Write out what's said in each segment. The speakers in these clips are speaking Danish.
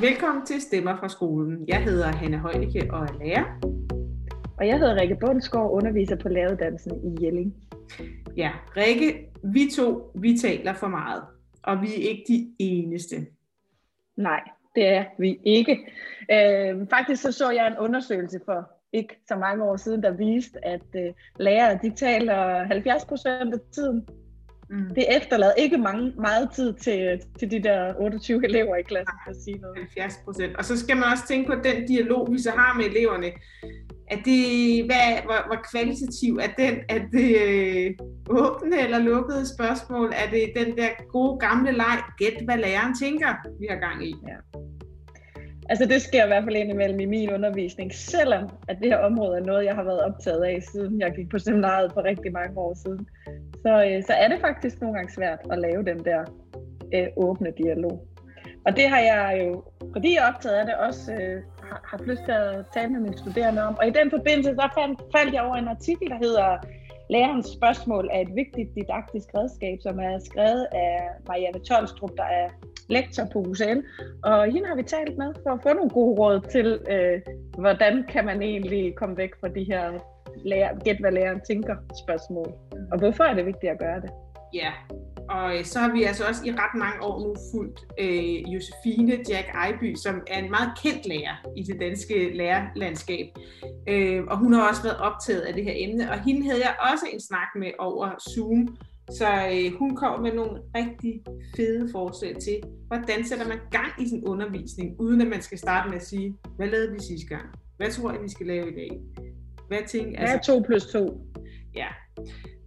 Velkommen til Stemmer fra skolen. Jeg hedder Hanne Højdeke og er lærer. Og jeg hedder Rikke Bundsgaard, underviser på læreruddannelsen i Jelling. Ja, Rikke, vi to, vi taler for meget, og vi er ikke de eneste. Nej, det er vi ikke. Øh, faktisk så så jeg en undersøgelse for ikke så mange år siden, der viste, at øh, lærere de taler 70 procent af tiden Mm. Det efterlader ikke mange, meget tid til, til de der 28 elever i klassen at sige noget. 70 procent. Og så skal man også tænke på den dialog, vi så har med eleverne. Er det, hvad, hvor, hvor kvalitativ er den? Er det øh, åbne eller lukkede spørgsmål? Er det den der gode gamle leg, gæt hvad læreren tænker, vi har gang i? Ja. Altså det sker i hvert fald indimellem i min undervisning, selvom at det her område er noget, jeg har været optaget af, siden jeg gik på seminariet for rigtig mange år siden. Så, øh, så er det faktisk nogle gange svært at lave den der øh, åbne dialog. Og det har jeg jo, fordi jeg er optaget af det, også øh, har haft lyst til at tale med mine studerende om. Og i den forbindelse, så faldt, faldt jeg over en artikel, der hedder Lærerens spørgsmål er et vigtigt didaktisk redskab, som er skrevet af Marianne Tolstrup, der er lektor på UCL. Og hende har vi talt med for at få nogle gode råd til, øh, hvordan kan man egentlig komme væk fra de her lærer, gæt hvad læreren tænker spørgsmål. Og hvorfor er det vigtigt at gøre det? Ja, og øh, så har vi altså også i ret mange år nu fulgt øh, Josefine Jack Ejby, som er en meget kendt lærer i det danske lærerlandskab. Øh, og hun har også været optaget af det her emne, og hende havde jeg også en snak med over Zoom. Så øh, hun kom med nogle rigtig fede forslag til, hvordan sætter man gang i sin undervisning, uden at man skal starte med at sige, hvad lavede vi sidste gang? Hvad tror jeg, vi skal lave i dag? Hvad, altså, hvad er 2 plus 2? Ja,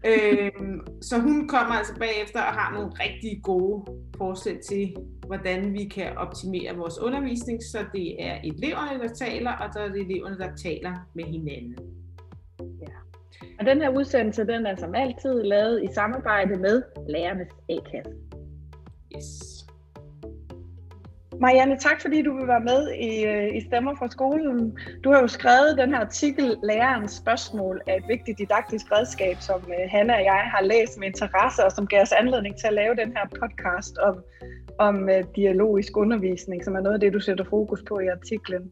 øhm, så hun kommer altså bagefter og har nogle rigtig gode forslag til, hvordan vi kan optimere vores undervisning, så det er eleverne, der taler, og så er det eleverne, der taler med hinanden. Ja. Og den her udsendelse, den er som altid lavet i samarbejde med Lærernes A-kasse. Yes. Marianne, tak fordi du vil være med i, øh, i Stemmer fra skolen. Du har jo skrevet den her artikel, Lærerens spørgsmål er et vigtigt didaktisk redskab, som øh, Hanna og jeg har læst med interesse, og som gav os anledning til at lave den her podcast om, om øh, dialogisk undervisning, som er noget af det, du sætter fokus på i artiklen.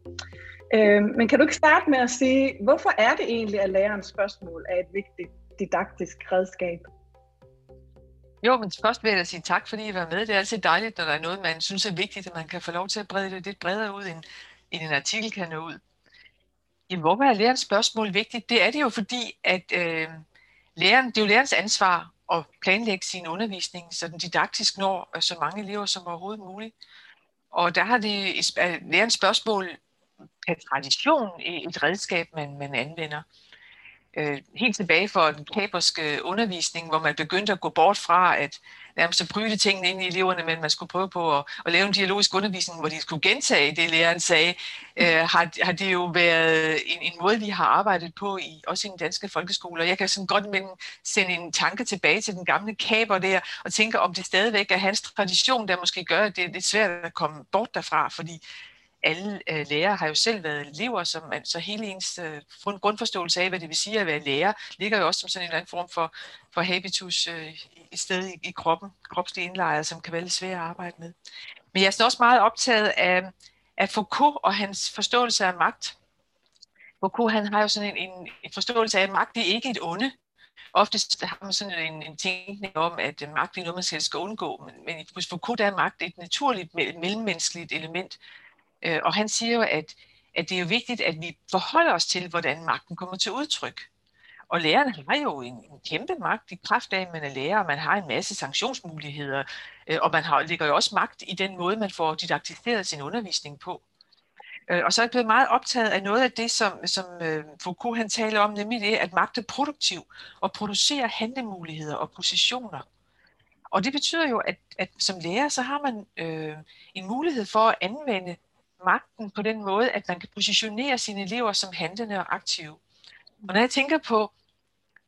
Men kan du ikke starte med at sige, hvorfor er det egentlig, at lærerens spørgsmål er et vigtigt didaktisk redskab? Jo, men først vil jeg sige tak, fordi I var med. Det er altid dejligt, når der er noget, man synes er vigtigt, at man kan få lov til at brede det lidt bredere ud, end, end en artikel kan nå ud. Jamen, hvorfor er lærerens spørgsmål vigtigt? Det er det jo fordi, at øh, læreren, det er jo lærerens ansvar at planlægge sin undervisning, så den didaktisk når øh, så mange elever som overhovedet muligt. Og der har det øh, lærerens spørgsmål per tradition et redskab, man, man anvender øh, helt tilbage for den kaperske undervisning, hvor man begyndte at gå bort fra at nærmest at bryde tingene ind i eleverne, men man skulle prøve på at, at lave en dialogisk undervisning, hvor de skulle gentage det, læreren sagde, øh, har, har det jo været en, en måde, vi har arbejdet på, i, også i den danske folkeskole. Og jeg kan sådan godt men sende en tanke tilbage til den gamle kaber der, og tænke, om det stadigvæk er hans tradition, der måske gør, at det er lidt svært at komme bort derfra, fordi alle øh, lærere har jo selv været elever, så altså hele ens øh, grundforståelse af, hvad det vil sige at være lærer, ligger jo også som sådan en eller anden form for, for habitus øh, i sted i, i kroppen, kropslig indlejret, som kan være lidt svært at arbejde med. Men jeg er også meget optaget af, af Foucault og hans forståelse af magt. Foucault han har jo sådan en, en, en forståelse af, at magt er ikke et onde. Oftest har man sådan en, en tænkning om, at øh, magt er noget, man selv skal undgå. Men, men hos Foucault er magt et naturligt mellemmenneskeligt element, Øh, og han siger jo, at, at det er jo vigtigt, at vi forholder os til, hvordan magten kommer til udtryk. Og lærerne har jo en, en kæmpe magt i kraft af, at man er lærer, og man har en masse sanktionsmuligheder, øh, og man har, ligger jo også magt i den måde, man får didaktiseret sin undervisning på. Øh, og så er jeg blevet meget optaget af noget af det, som, som øh, Foucault han taler om, nemlig det, at magt er produktiv og producerer handlemuligheder og positioner. Og det betyder jo, at, at som lærer, så har man øh, en mulighed for at anvende magten på den måde, at man kan positionere sine elever som handlende og aktive. Og når jeg tænker på,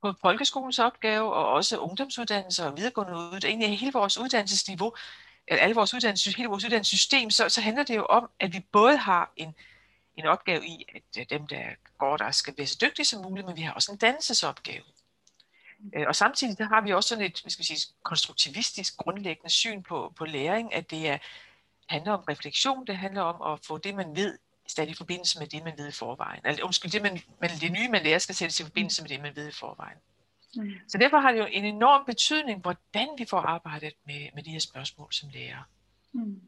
på folkeskolens opgave, og også ungdomsuddannelser og videregående uddannelser, egentlig hele vores uddannelsesniveau, eller alle vores uddannelses, hele vores uddannelsessystem, så, så handler det jo om, at vi både har en, en opgave i, at dem, der går der, skal være så dygtige som muligt, men vi har også en dannelsesopgave. Øh, og samtidig der har vi også sådan et hvad skal vi sige, konstruktivistisk grundlæggende syn på, på læring, at det er, handler om refleksion, det handler om at få det, man ved, stadig i forbindelse med det, man ved i forvejen. Altså, undskyld, det, man, man, det nye, man lærer, skal sættes i forbindelse med det, man ved i forvejen. Mm. Så derfor har det jo en enorm betydning, hvordan vi får arbejdet med, med de her spørgsmål som lærer. Mm.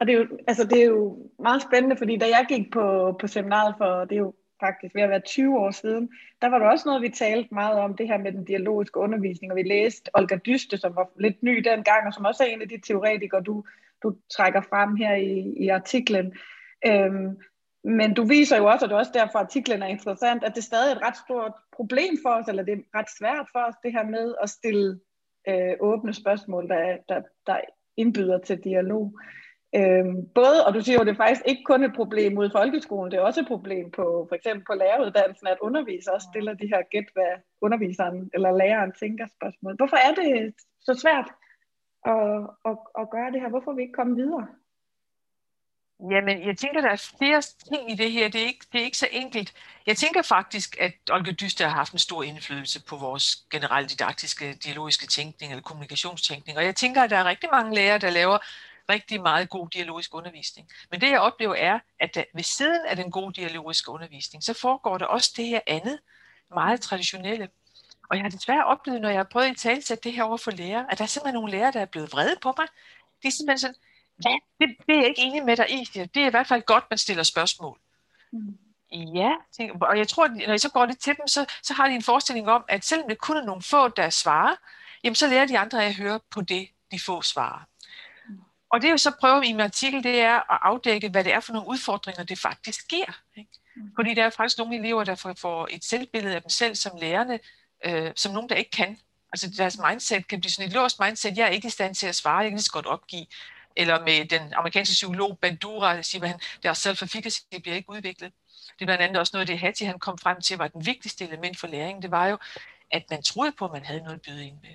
Og det er, jo, altså det er jo meget spændende, fordi da jeg gik på, på seminaret for, det er jo faktisk ved at være 20 år siden, der var der også noget, vi talte meget om, det her med den dialogiske undervisning, og vi læste Olga Dyste, som var lidt ny dengang, og som også er en af de teoretikere, du, du trækker frem her i, i artiklen. Øhm, men du viser jo også, og det er også derfor, artiklen er interessant, at det er stadig et ret stort problem for os, eller det er ret svært for os, det her med at stille øh, åbne spørgsmål, der, der, der indbyder til dialog. Øhm, både, og du siger jo, det er faktisk ikke kun et problem ude i folkeskolen, det er også et problem på for eksempel på læreruddannelsen, at undervisere stiller de her gæt, hvad underviseren eller læreren tænker spørgsmål. Hvorfor er det så svært at, at, at gøre det her? Hvorfor er vi ikke komme videre? Jamen, jeg tænker, der er flere ting i det her. Det er ikke, det er ikke så enkelt. Jeg tænker faktisk, at Olga Dyster har haft en stor indflydelse på vores generelle didaktiske, dialogiske tænkning eller kommunikationstænkning. Og jeg tænker, at der er rigtig mange lærere, der laver rigtig meget god dialogisk undervisning. Men det jeg oplever er, at der, ved siden af den gode dialogiske undervisning, så foregår der også det her andet, meget traditionelle. Og jeg har desværre oplevet, når jeg har prøvet at tale det her over for lærere, at der er simpelthen nogle lærere, der er blevet vrede på mig. De er simpelthen sådan, ja, det, det er jeg ikke enig med dig i. Det er i hvert fald godt, man stiller spørgsmål. Mm. Ja, og jeg tror, at når jeg så går det til dem, så, så har de en forestilling om, at selvom det kun er nogle få, der svarer, jamen så lærer de andre at høre på det, de få svarer. Og det er jo så prøver i min artikel, det er at afdække, hvad det er for nogle udfordringer, det faktisk giver. Ikke? Mm. Fordi der er faktisk nogle elever, der får et selvbillede af dem selv som lærerne, øh, som nogen, der ikke kan. Altså deres mindset kan blive sådan et låst mindset, jeg er ikke i stand til at svare, jeg kan lige så godt opgive. Eller med den amerikanske psykolog Bandura, der siger, at han, deres self-efficacy bliver ikke udviklet. Det er blandt andet også noget, det Hattie han kom frem til, var den vigtigste element for læringen. Det var jo, at man troede på, at man havde noget at byde ind med.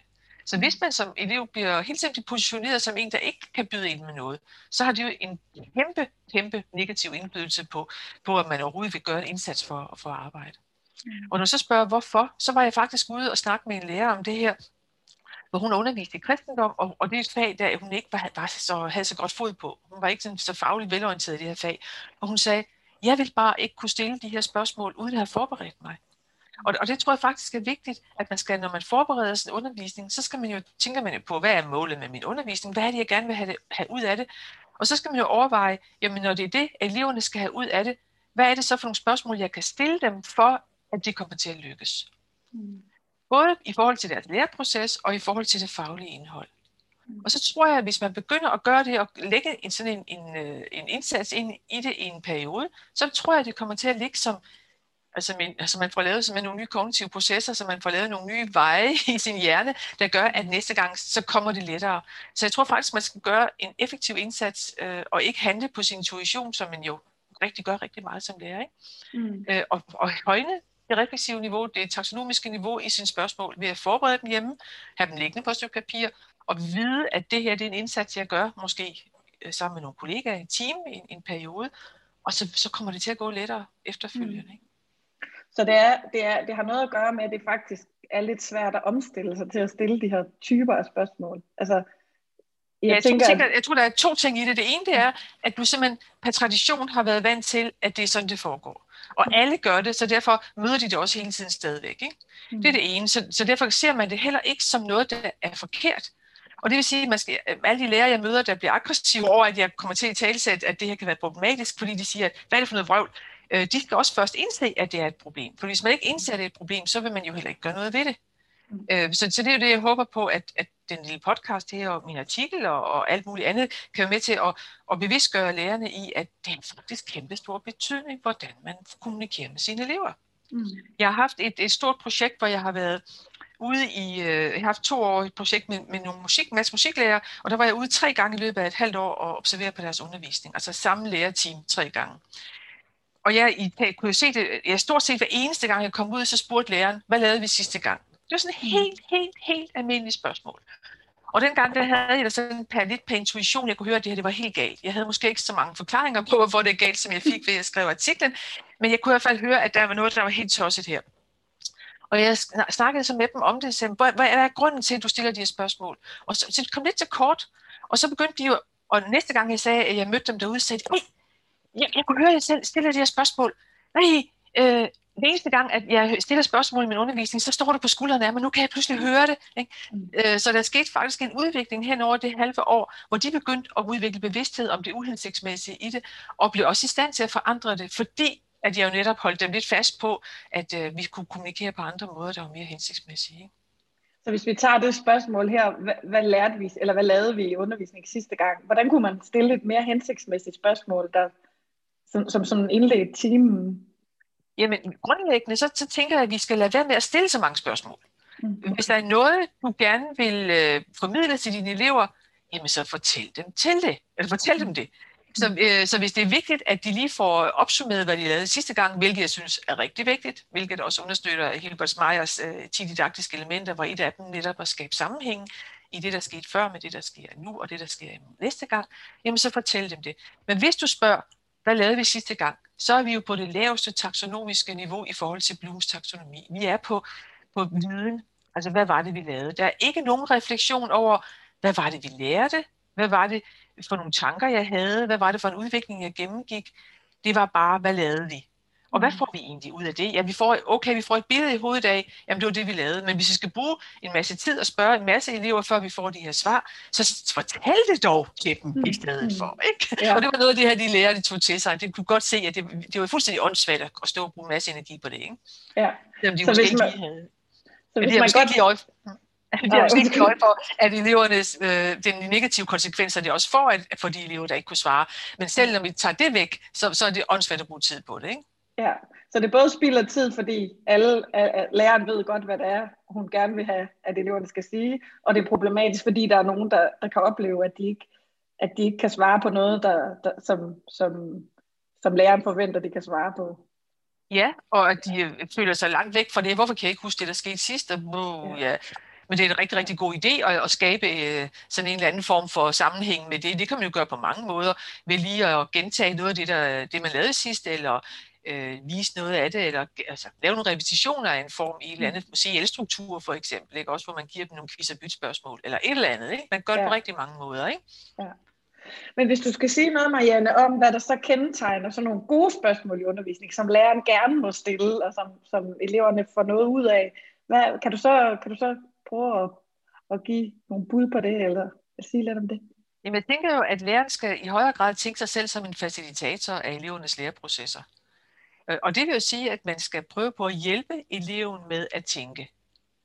Så hvis man som elev bliver helt simpelthen positioneret som en, der ikke kan byde ind med noget, så har det jo en kæmpe, kæmpe negativ indflydelse på, på at man overhovedet vil gøre en indsats for, for at arbejde. Mm. Og når så spørger hvorfor, så var jeg faktisk ude og snakke med en lærer om det her, hvor hun underviste i kristendom, og, og det er et fag, der hun ikke var, var så, havde så godt fod på. Hun var ikke sådan, så fagligt velorienteret i det her fag. Og hun sagde, jeg vil bare ikke kunne stille de her spørgsmål, uden at have forberedt mig. Og, og det tror jeg faktisk er vigtigt, at man skal, når man forbereder sin undervisning, så skal man jo, tænker man jo på, hvad er målet med min undervisning? Hvad er det, jeg gerne vil have, det, have ud af det? Og så skal man jo overveje, jamen når det er det, eleverne skal have ud af det, hvad er det så for nogle spørgsmål, jeg kan stille dem for, at det kommer til at lykkes? Mm. Både i forhold til deres læreproces og i forhold til det faglige indhold. Mm. Og så tror jeg, at hvis man begynder at gøre det og lægge en, sådan en, en, øh, en indsats ind i det i en periode, så tror jeg, at det kommer til at ligge som Altså, man, altså man får lavet simpelthen nogle nye kognitive processer, så man får lavet nogle nye veje i sin hjerne, der gør, at næste gang, så kommer det lettere. Så jeg tror faktisk, man skal gøre en effektiv indsats, øh, og ikke handle på sin intuition, som man jo rigtig gør rigtig meget som lærer. Ikke? Mm. Øh, og, og højne det refleksive niveau, det taksonomiske niveau i sine spørgsmål, ved at forberede dem hjemme, have dem liggende på et stykke papir, og vide, at det her det er en indsats, jeg gør, måske øh, sammen med nogle kollegaer i en team i en, en periode, og så, så kommer det til at gå lettere efterfølgende. Mm. Ikke? Så det, er, det, er, det har noget at gøre med, at det faktisk er lidt svært at omstille sig til at stille de her typer af spørgsmål. Altså, jeg, ja, jeg, tænker, tænker, jeg tror, der er to ting i det. Det ene det er, at du simpelthen per tradition har været vant til, at det er sådan, det foregår. Og mm. alle gør det, så derfor møder de det også hele tiden stadigvæk. Ikke? Mm. Det er det ene. Så, så derfor ser man det heller ikke som noget, der er forkert. Og det vil sige, at man skal, alle de lærere, jeg møder, der bliver aggressive over, at jeg kommer til at talsætte, at det her kan være problematisk, fordi de siger, at hvad er det for noget vrøvl? Øh, de skal også først indse, at det er et problem. For hvis man ikke indser, at det er et problem, så vil man jo heller ikke gøre noget ved det. Mm. Øh, så, så det er jo det, jeg håber på, at, at den lille podcast her, og min artikel og, og alt muligt andet, kan være med til at, at bevidstgøre lærerne i, at det er faktisk kæmpe stor betydning, hvordan man kommunikerer med sine elever. Mm. Jeg har haft et, et stort projekt, hvor jeg har været ude i, øh, jeg har haft to år et projekt med, med nogle musik, masse musiklærer, og der var jeg ude tre gange i løbet af et halvt år og observere på deres undervisning, altså samme lærerteam tre gange og jeg I, kunne se det, jeg stort set hver eneste gang, jeg kom ud, så spurgte læreren, hvad lavede vi sidste gang? Det var sådan et mm. helt, helt, helt almindeligt spørgsmål. Og dengang der havde jeg da sådan per, lidt på intuition, jeg kunne høre, at det her det var helt galt. Jeg havde måske ikke så mange forklaringer på, hvorfor det er galt, som jeg fik ved at skrive artiklen, men jeg kunne i hvert fald høre, at der var noget, der var helt tosset her. Og jeg snakkede så med dem om det, og sagde, hvad er grunden til, at du stiller de her spørgsmål? Og så, så det kom lidt til kort, og så begyndte de jo, og næste gang jeg sagde, at jeg mødte dem derude, sagde de, jeg, jeg kunne høre, at jeg selv stiller de her spørgsmål. Nej, øh, hver eneste gang, at jeg stiller spørgsmål i min undervisning, så står det på skuldrene af mig, nu kan jeg pludselig høre det. Ikke? Mm. Øh, så der skete faktisk en udvikling hen over det halve år, hvor de begyndte at udvikle bevidsthed om det uhensigtsmæssige i det, og blev også i stand til at forandre det, fordi at jeg jo netop holdt dem lidt fast på, at øh, vi kunne kommunikere på andre måder, der var mere hensigtsmæssige. Ikke? Så hvis vi tager det spørgsmål her, hvad, hvad lærte vi, eller hvad lavede vi i undervisning sidste gang? Hvordan kunne man stille et mere hensigtsmæssigt spørgsmål, der, som, som sådan indledt timen? Jamen, grundlæggende, så, så tænker jeg, at vi skal lade være med at stille så mange spørgsmål. Mm. Hvis der er noget, du gerne vil øh, formidle til dine elever, jamen så fortæl dem til det. Eller fortæl dem det. Så, øh, så hvis det er vigtigt, at de lige får opsummeret, hvad de lavede sidste gang, hvilket jeg synes er rigtig vigtigt, hvilket også understøtter Hilbert Meyers øh, 10 didaktiske elementer, hvor et af dem netop at skabe sammenhæng i det, der skete før med det, der sker nu, og det, der sker næste gang, jamen så fortæl dem det. Men hvis du spørger, hvad lavede vi sidste gang, så er vi jo på det laveste taksonomiske niveau i forhold til Blooms taksonomi. Vi er på, på viden, altså hvad var det, vi lavede. Der er ikke nogen refleksion over, hvad var det, vi lærte, hvad var det for nogle tanker, jeg havde, hvad var det for en udvikling, jeg gennemgik. Det var bare, hvad lavede vi? Og hvad mm. får vi egentlig ud af det? Ja, vi får, okay, vi får et billede i hovedet af, jamen det var det, vi lavede. Men hvis vi skal bruge en masse tid og spørge en masse elever, før vi får de her svar, så fortæl det dog til dem i mm. stedet for. Ikke? Ja. Og det var noget af det her, de lærer, de tog til sig. Det kunne godt se, at det, det var fuldstændig åndssvagt at stå og bruge en masse energi på det. Ikke? Ja. Selvom de så måske hvis man, ikke havde. Så hvis man godt... Lige de har også ikke kløj for, at elevernes, øh, den negative konsekvenser, de også får at, for de elever, der ikke kunne svare. Men selv når vi tager det væk, så, så er det åndssvagt at bruge tid på det. Ikke? Ja, så det både spilder tid, fordi alle læreren ved godt, hvad det er, hun gerne vil have, at eleverne skal sige, og det er problematisk, fordi der er nogen, der, der kan opleve, at de ikke, at de ikke kan svare på noget, der, der, som, som, som læreren forventer, de kan svare på. Ja, og at de øh, føler sig langt væk fra det. Hvorfor kan jeg ikke huske det, der skete sidst? Og, ja. ja. Men det er en rigtig, rigtig god idé at, at skabe øh, sådan en eller anden form for sammenhæng med det. Det kan man jo gøre på mange måder, ved lige at gentage noget af det, der, det man lavede sidst, eller øh, vise noget af det, eller altså, lave nogle repetitioner af en form i et eller andet, CL-struktur for eksempel, ikke? også hvor man giver dem nogle quiz- og bytspørgsmål, eller et eller andet. Ikke? Man gør det ja. på rigtig mange måder. Ikke? Ja. Men hvis du skal sige noget, Marianne, om hvad der så kendetegner sådan nogle gode spørgsmål i undervisning, som læreren gerne må stille, og som, som eleverne får noget ud af, hvad, kan, du så, kan du så prøve at, at give nogle bud på det, eller sige lidt om det? Jamen, jeg tænker jo, at læreren skal i højere grad tænke sig selv som en facilitator af elevernes læreprocesser. Øh, og det vil jo sige, at man skal prøve på at hjælpe eleven med at tænke.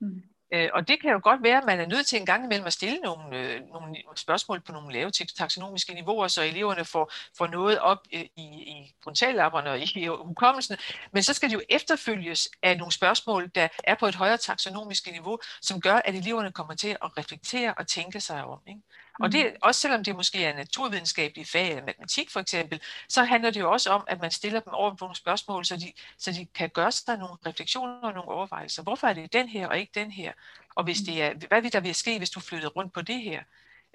Mm. Øh, og det kan jo godt være, at man er nødt til en gang imellem at stille nogle, øh, nogle spørgsmål på nogle lave taksonomiske niveauer, så eleverne får, får noget op i, i frontallapperne og i hukommelsen. Men så skal det jo efterfølges af nogle spørgsmål, der er på et højere taksonomisk niveau, som gør, at eleverne kommer til at reflektere og tænke sig om. Ikke? Og det, mm. også selvom det måske er naturvidenskabelige fag, eller matematik for eksempel, så handler det jo også om, at man stiller dem over på nogle spørgsmål, så de, så de kan gøre sig nogle refleksioner og nogle overvejelser. Hvorfor er det den her og ikke den her? Og hvis det er, hvad vil der vil ske, hvis du flyttede rundt på det her?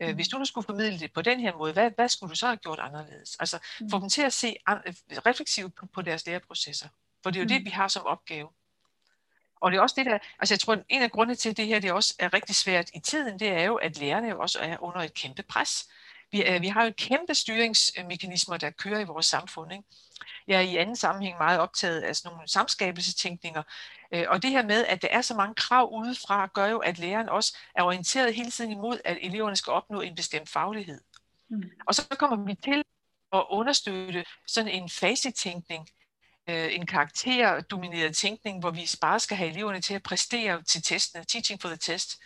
Øh, hvis du nu skulle formidle det på den her måde, hvad, hvad skulle du så have gjort anderledes? Altså få dem til at se refleksivt på, på deres læreprocesser. For det er jo det, vi har som opgave. Og det er også det der, altså jeg tror, en af grundene til, at det her det også er rigtig svært i tiden, det er jo, at lærerne jo også er under et kæmpe pres. Vi, vi har jo kæmpe styringsmekanismer, der kører i vores samfund. Ikke? Jeg er i anden sammenhæng meget optaget af sådan nogle samskabelsestænkninger. Øh, og det her med, at der er så mange krav udefra, gør jo, at læreren også er orienteret hele tiden imod, at eleverne skal opnå en bestemt faglighed. Mm. Og så kommer vi til at understøtte sådan en facetænkning, øh, en karakterdomineret tænkning, hvor vi bare skal have eleverne til at præstere til testene, teaching for the test.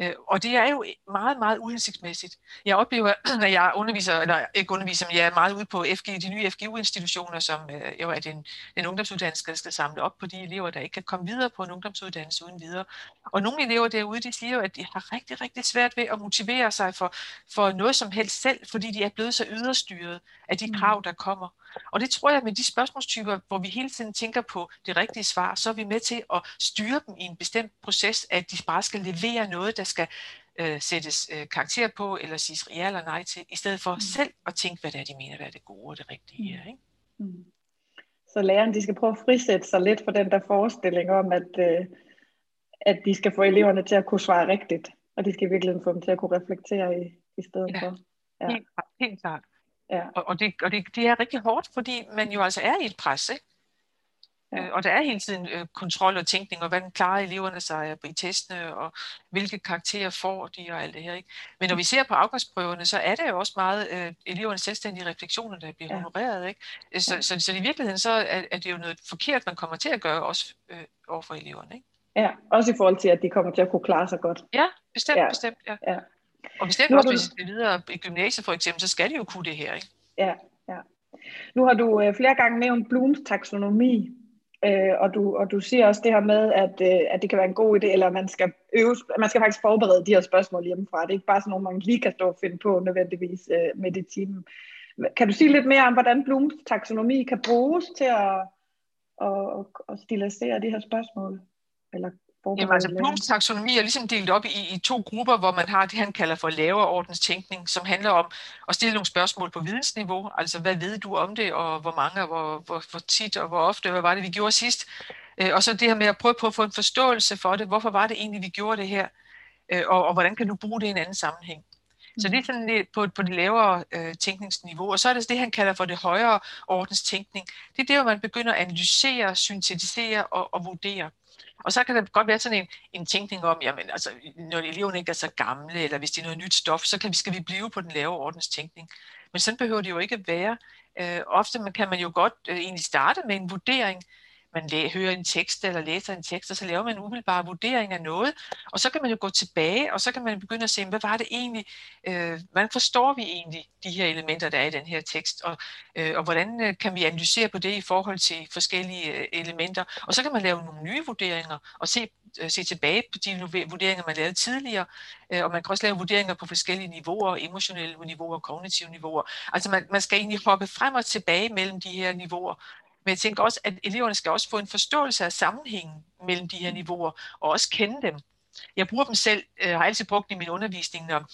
Øh, og det er jo meget, meget uhensigtsmæssigt. Jeg oplever, når jeg underviser, eller ikke underviser, men jeg er meget ude på FG, de nye FGU-institutioner, som øh, jo er den, den ungdomsuddannelse, der skal samle op på de elever, der ikke kan komme videre på en ungdomsuddannelse uden videre. Og nogle elever derude, de siger jo, at de har rigtig, rigtig svært ved at motivere sig for, for noget som helst selv, fordi de er blevet så yderstyret af de mm. krav, der kommer. Og det tror jeg med de spørgsmålstyper, hvor vi hele tiden tænker på det rigtige svar, så er vi med til at styre dem i en bestemt proces, at de bare skal levere noget, der skal øh, sættes øh, karakter på, eller siges ja eller nej til, i stedet for mm. selv at tænke, hvad det er, de mener, hvad er det gode og det rigtige mm. Ikke? Mm. Så læreren, de skal prøve at frisætte sig lidt for den der forestilling om, at, øh, at de skal få eleverne til at kunne svare rigtigt, og de skal virkelig få dem til at kunne reflektere i, i stedet ja. for. Ja, helt klart. Ja. Og, og, det, og det, det er rigtig hårdt, fordi man jo altså er i et pres, ikke? Ja. Øh, og der er hele tiden øh, kontrol og tænkning, og hvordan klarer eleverne sig i testene, og hvilke karakterer får de, og alt det her. Ikke? Men når vi ser på afgangsprøverne, så er det jo også meget øh, elevernes selvstændige refleksioner, der bliver ja. honoreret. Ikke? Så, ja. så, så, så i virkeligheden så er, er det jo noget forkert, man kommer til at gøre også øh, over for eleverne. Ikke? Ja, også i forhold til, at de kommer til at kunne klare sig godt. Ja, bestemt, ja. bestemt. Ja. ja. Og bestemt også, hvis de skal videre i gymnasiet for eksempel, så skal de jo kunne det her. Ikke? Ja, ja. Nu har du øh, flere gange nævnt Blooms taksonomi, øh, og, du, og du siger også det her med, at, øh, at det kan være en god idé, eller man skal øve, man skal faktisk forberede de her spørgsmål hjemmefra. Det er ikke bare sådan nogle, man lige kan stå og finde på nødvendigvis øh, med det team. Kan du sige lidt mere om, hvordan Blooms taksonomi kan bruges til at, at, at, at stilisere de her spørgsmål? Eller Jamen altså Blums taksonomi er ligesom delt op i, i to grupper, hvor man har det, han kalder for lavere ordenstænkning, som handler om at stille nogle spørgsmål på vidensniveau. Altså, hvad ved du om det, og hvor mange, og hvor, hvor, hvor tit, og hvor ofte, hvad var det, vi gjorde sidst? Øh, og så det her med at prøve på at få en forståelse for det. Hvorfor var det egentlig, vi gjorde det her? Øh, og, og hvordan kan du bruge det i en anden sammenhæng? Så det er sådan lidt på, på det lavere øh, tænkningsniveau. Og så er det det, han kalder for det højere ordens tænkning. Det er det, hvor man begynder at analysere, syntetisere og, og vurdere. Og så kan der godt være sådan en, en tænkning om, jamen altså, når eleverne ikke er så gamle, eller hvis det er noget nyt stof, så kan vi, skal vi blive på den lave ordens tænkning. Men sådan behøver det jo ikke være. Øh, ofte man, kan man jo godt øh, egentlig starte med en vurdering, man læ- hører en tekst eller læser en tekst, og så laver man en umiddelbar vurdering af noget, og så kan man jo gå tilbage, og så kan man begynde at se, hvad var det egentlig, øh, hvordan forstår vi egentlig de her elementer, der er i den her tekst, og, øh, og hvordan øh, kan vi analysere på det i forhold til forskellige øh, elementer, og så kan man lave nogle nye vurderinger, og se, øh, se tilbage på de vurderinger, man lavede tidligere, øh, og man kan også lave vurderinger på forskellige niveauer, emotionelle niveauer, kognitive niveauer. Altså man, man skal egentlig hoppe frem og tilbage mellem de her niveauer, men jeg tænker også, at eleverne skal også få en forståelse af sammenhængen mellem de her niveauer, og også kende dem. Jeg bruger dem selv, øh, har altid brugt dem i min undervisning, når,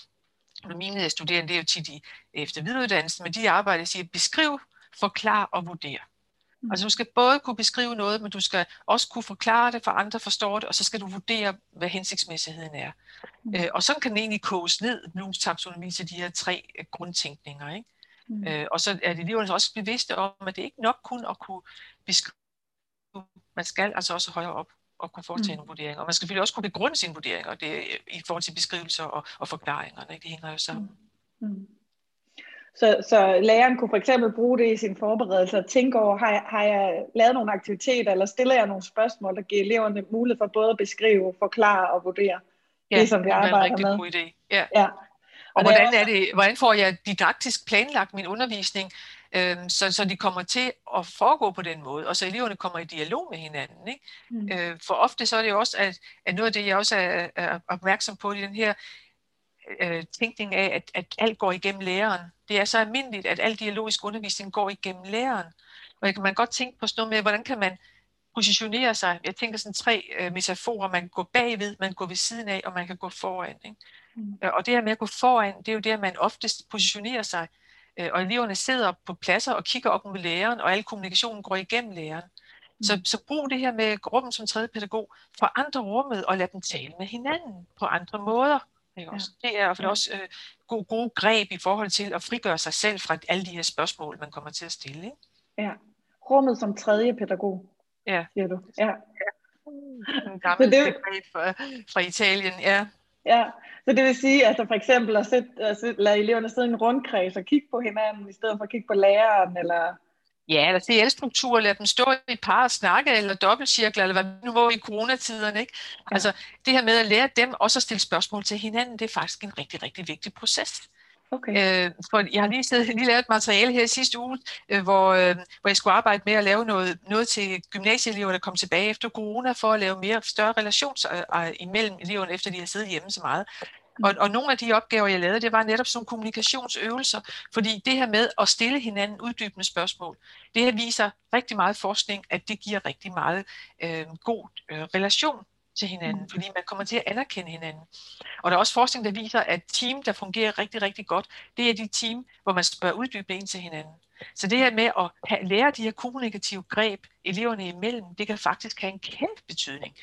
mine studerende, det er jo tit i efter videreuddannelsen, men de arbejder, siger, beskriv, forklar og vurdere. Mm. Altså du skal både kunne beskrive noget, men du skal også kunne forklare det, for andre forstår det, og så skal du vurdere, hvad hensigtsmæssigheden er. Mm. Øh, og så kan den egentlig koges ned, Blums taksonomi, til de her tre øh, grundtænkninger. Ikke? Mm. Øh, og så er eleverne også bevidste om, at det ikke nok kun at kunne beskrive, man skal altså også højere op og kunne foretage mm. nogle vurderinger. Og man skal selvfølgelig også kunne begrunde sine vurderinger det, i forhold til beskrivelser og, og forklaringer. Ikke? Det hænger jo sammen. Mm. Mm. Så, så læreren kunne for eksempel bruge det i sin forberedelse og tænke over, har jeg, har jeg lavet nogle aktiviteter, eller stiller jeg nogle spørgsmål, der giver eleverne mulighed for både at beskrive, forklare og vurdere ja, det, som vi arbejder med. det er en rigtig god idé. Ja. ja. Og, hvordan, er det, hvordan får jeg didaktisk planlagt min undervisning, øh, så, så de kommer til at foregå på den måde, og så eleverne kommer i dialog med hinanden. Ikke? Mm. Øh, for ofte så er det jo også, at, at noget af det, jeg også er, er opmærksom på i den her øh, tænkning af, at, at alt går igennem læreren. Det er så almindeligt, at al dialogisk undervisning går igennem læreren. Og jeg kan man godt tænke på sådan noget med, hvordan kan man positionere sig. Jeg tænker sådan tre øh, metaforer. Man kan gå bagved, man kan gå ved siden af, og man kan gå foran. Ikke? Øh, og det her med at gå foran, det er jo det, at man oftest positionerer sig, øh, og eleverne sidder på pladser og kigger op mod læreren, og al kommunikationen går igennem læreren. Mm. Så, så brug det her med rummet som tredje pædagog, for andre rummet, og lad dem tale med hinanden på andre måder. Ikke også? Ja. Det er for også øh, gode, gode greb i forhold til at frigøre sig selv fra alle de her spørgsmål, man kommer til at stille. Ikke? Ja, rummet som tredje pædagog, ja. siger du. Ja. ja. En gammel det... begreb fra, fra Italien, ja. Ja, så det vil sige, altså for eksempel at, sætte, at lade eleverne sidde i en rundkreds og kigge på hinanden, i stedet for at kigge på læreren, eller... Ja, eller CL-struktur, lade dem stå i et par og snakke, eller dobbeltcirkler, eller hvad nu var i coronatiderne, ikke? Ja. Altså, det her med at lære dem også at stille spørgsmål til hinanden, det er faktisk en rigtig, rigtig vigtig proces. Okay. Øh, for jeg har lige, siddet, lige lavet et materiale her i sidste uge, øh, hvor, øh, hvor jeg skulle arbejde med at lave noget, noget til gymnasieelever, der kom tilbage efter corona, for at lave mere større relations øh, øh, imellem eleverne, efter de har siddet hjemme så meget. Mm. Og, og nogle af de opgaver, jeg lavede, det var netop sådan kommunikationsøvelser, fordi det her med at stille hinanden uddybende spørgsmål, det her viser rigtig meget forskning, at det giver rigtig meget øh, god øh, relation til hinanden, mm. fordi man kommer til at anerkende hinanden. Og der er også forskning, der viser, at team, der fungerer rigtig, rigtig godt, det er de team, hvor man spørger uddybe ind til hinanden. Så det her med at have, lære de her kommunikative greb eleverne imellem, det kan faktisk have en kæmpe betydning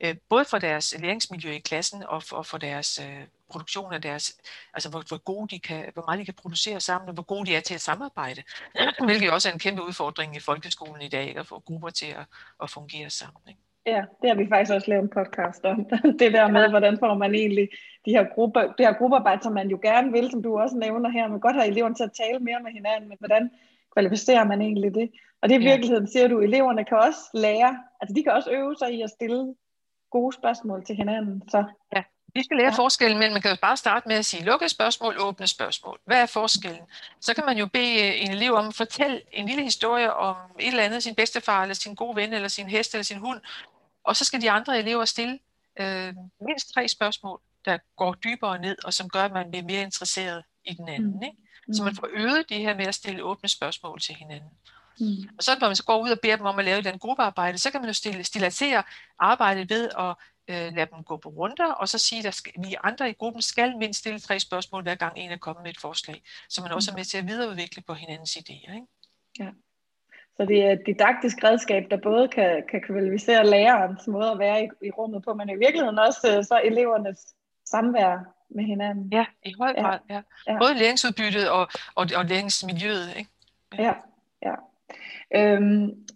øh, både for deres læringsmiljø i klassen og for, og for deres øh, produktion af deres, altså hvor, hvor, gode de kan, hvor meget de kan producere sammen, og hvor gode de er til at samarbejde, hvilket også er en kæmpe udfordring i folkeskolen i dag, at få grupper til at, at fungere sammen. Ikke? Ja, det har vi faktisk også lavet en podcast om. det der med, hvordan får man egentlig de her grupper, det her gruppearbejde, som man jo gerne vil, som du også nævner her, man godt har eleverne til at tale mere med hinanden, men hvordan kvalificerer man egentlig det? Og det er i virkeligheden, siger du, eleverne kan også lære, altså de kan også øve sig i at stille gode spørgsmål til hinanden. Så. Ja, vi skal lære ja. forskellen, men man kan jo bare starte med at sige lukkede spørgsmål, åbne spørgsmål. Hvad er forskellen? Så kan man jo bede en elev om at fortælle en lille historie om et eller andet, sin bedstefar, eller sin gode ven, eller sin hest, eller sin hund, og så skal de andre elever stille øh, mindst tre spørgsmål, der går dybere ned, og som gør, at man bliver mere interesseret i den anden. Mm. Ikke? Så man mm. får øget det her med at stille åbne spørgsmål til hinanden. Mm. Og så når man så går ud og beder dem om at lave den gruppearbejde, så kan man jo stille, stilatere arbejdet ved at øh, lade dem gå på runder, og så sige, at vi andre i gruppen skal mindst stille tre spørgsmål, hver gang en er kommet med et forslag, så man også er med til at videreudvikle på hinandens idéer. Ikke? Ja. Så det er et didaktisk redskab, der både kan, kan kvalificere lærerens måde at være i, i rummet på, men i virkeligheden også øh, så elevernes samvær med hinanden. Ja, i høj grad. Ja. Ja. Både læringsudbyttet og, og, og læringsmiljøet. Ikke? Ja, ja. ja. Øhm,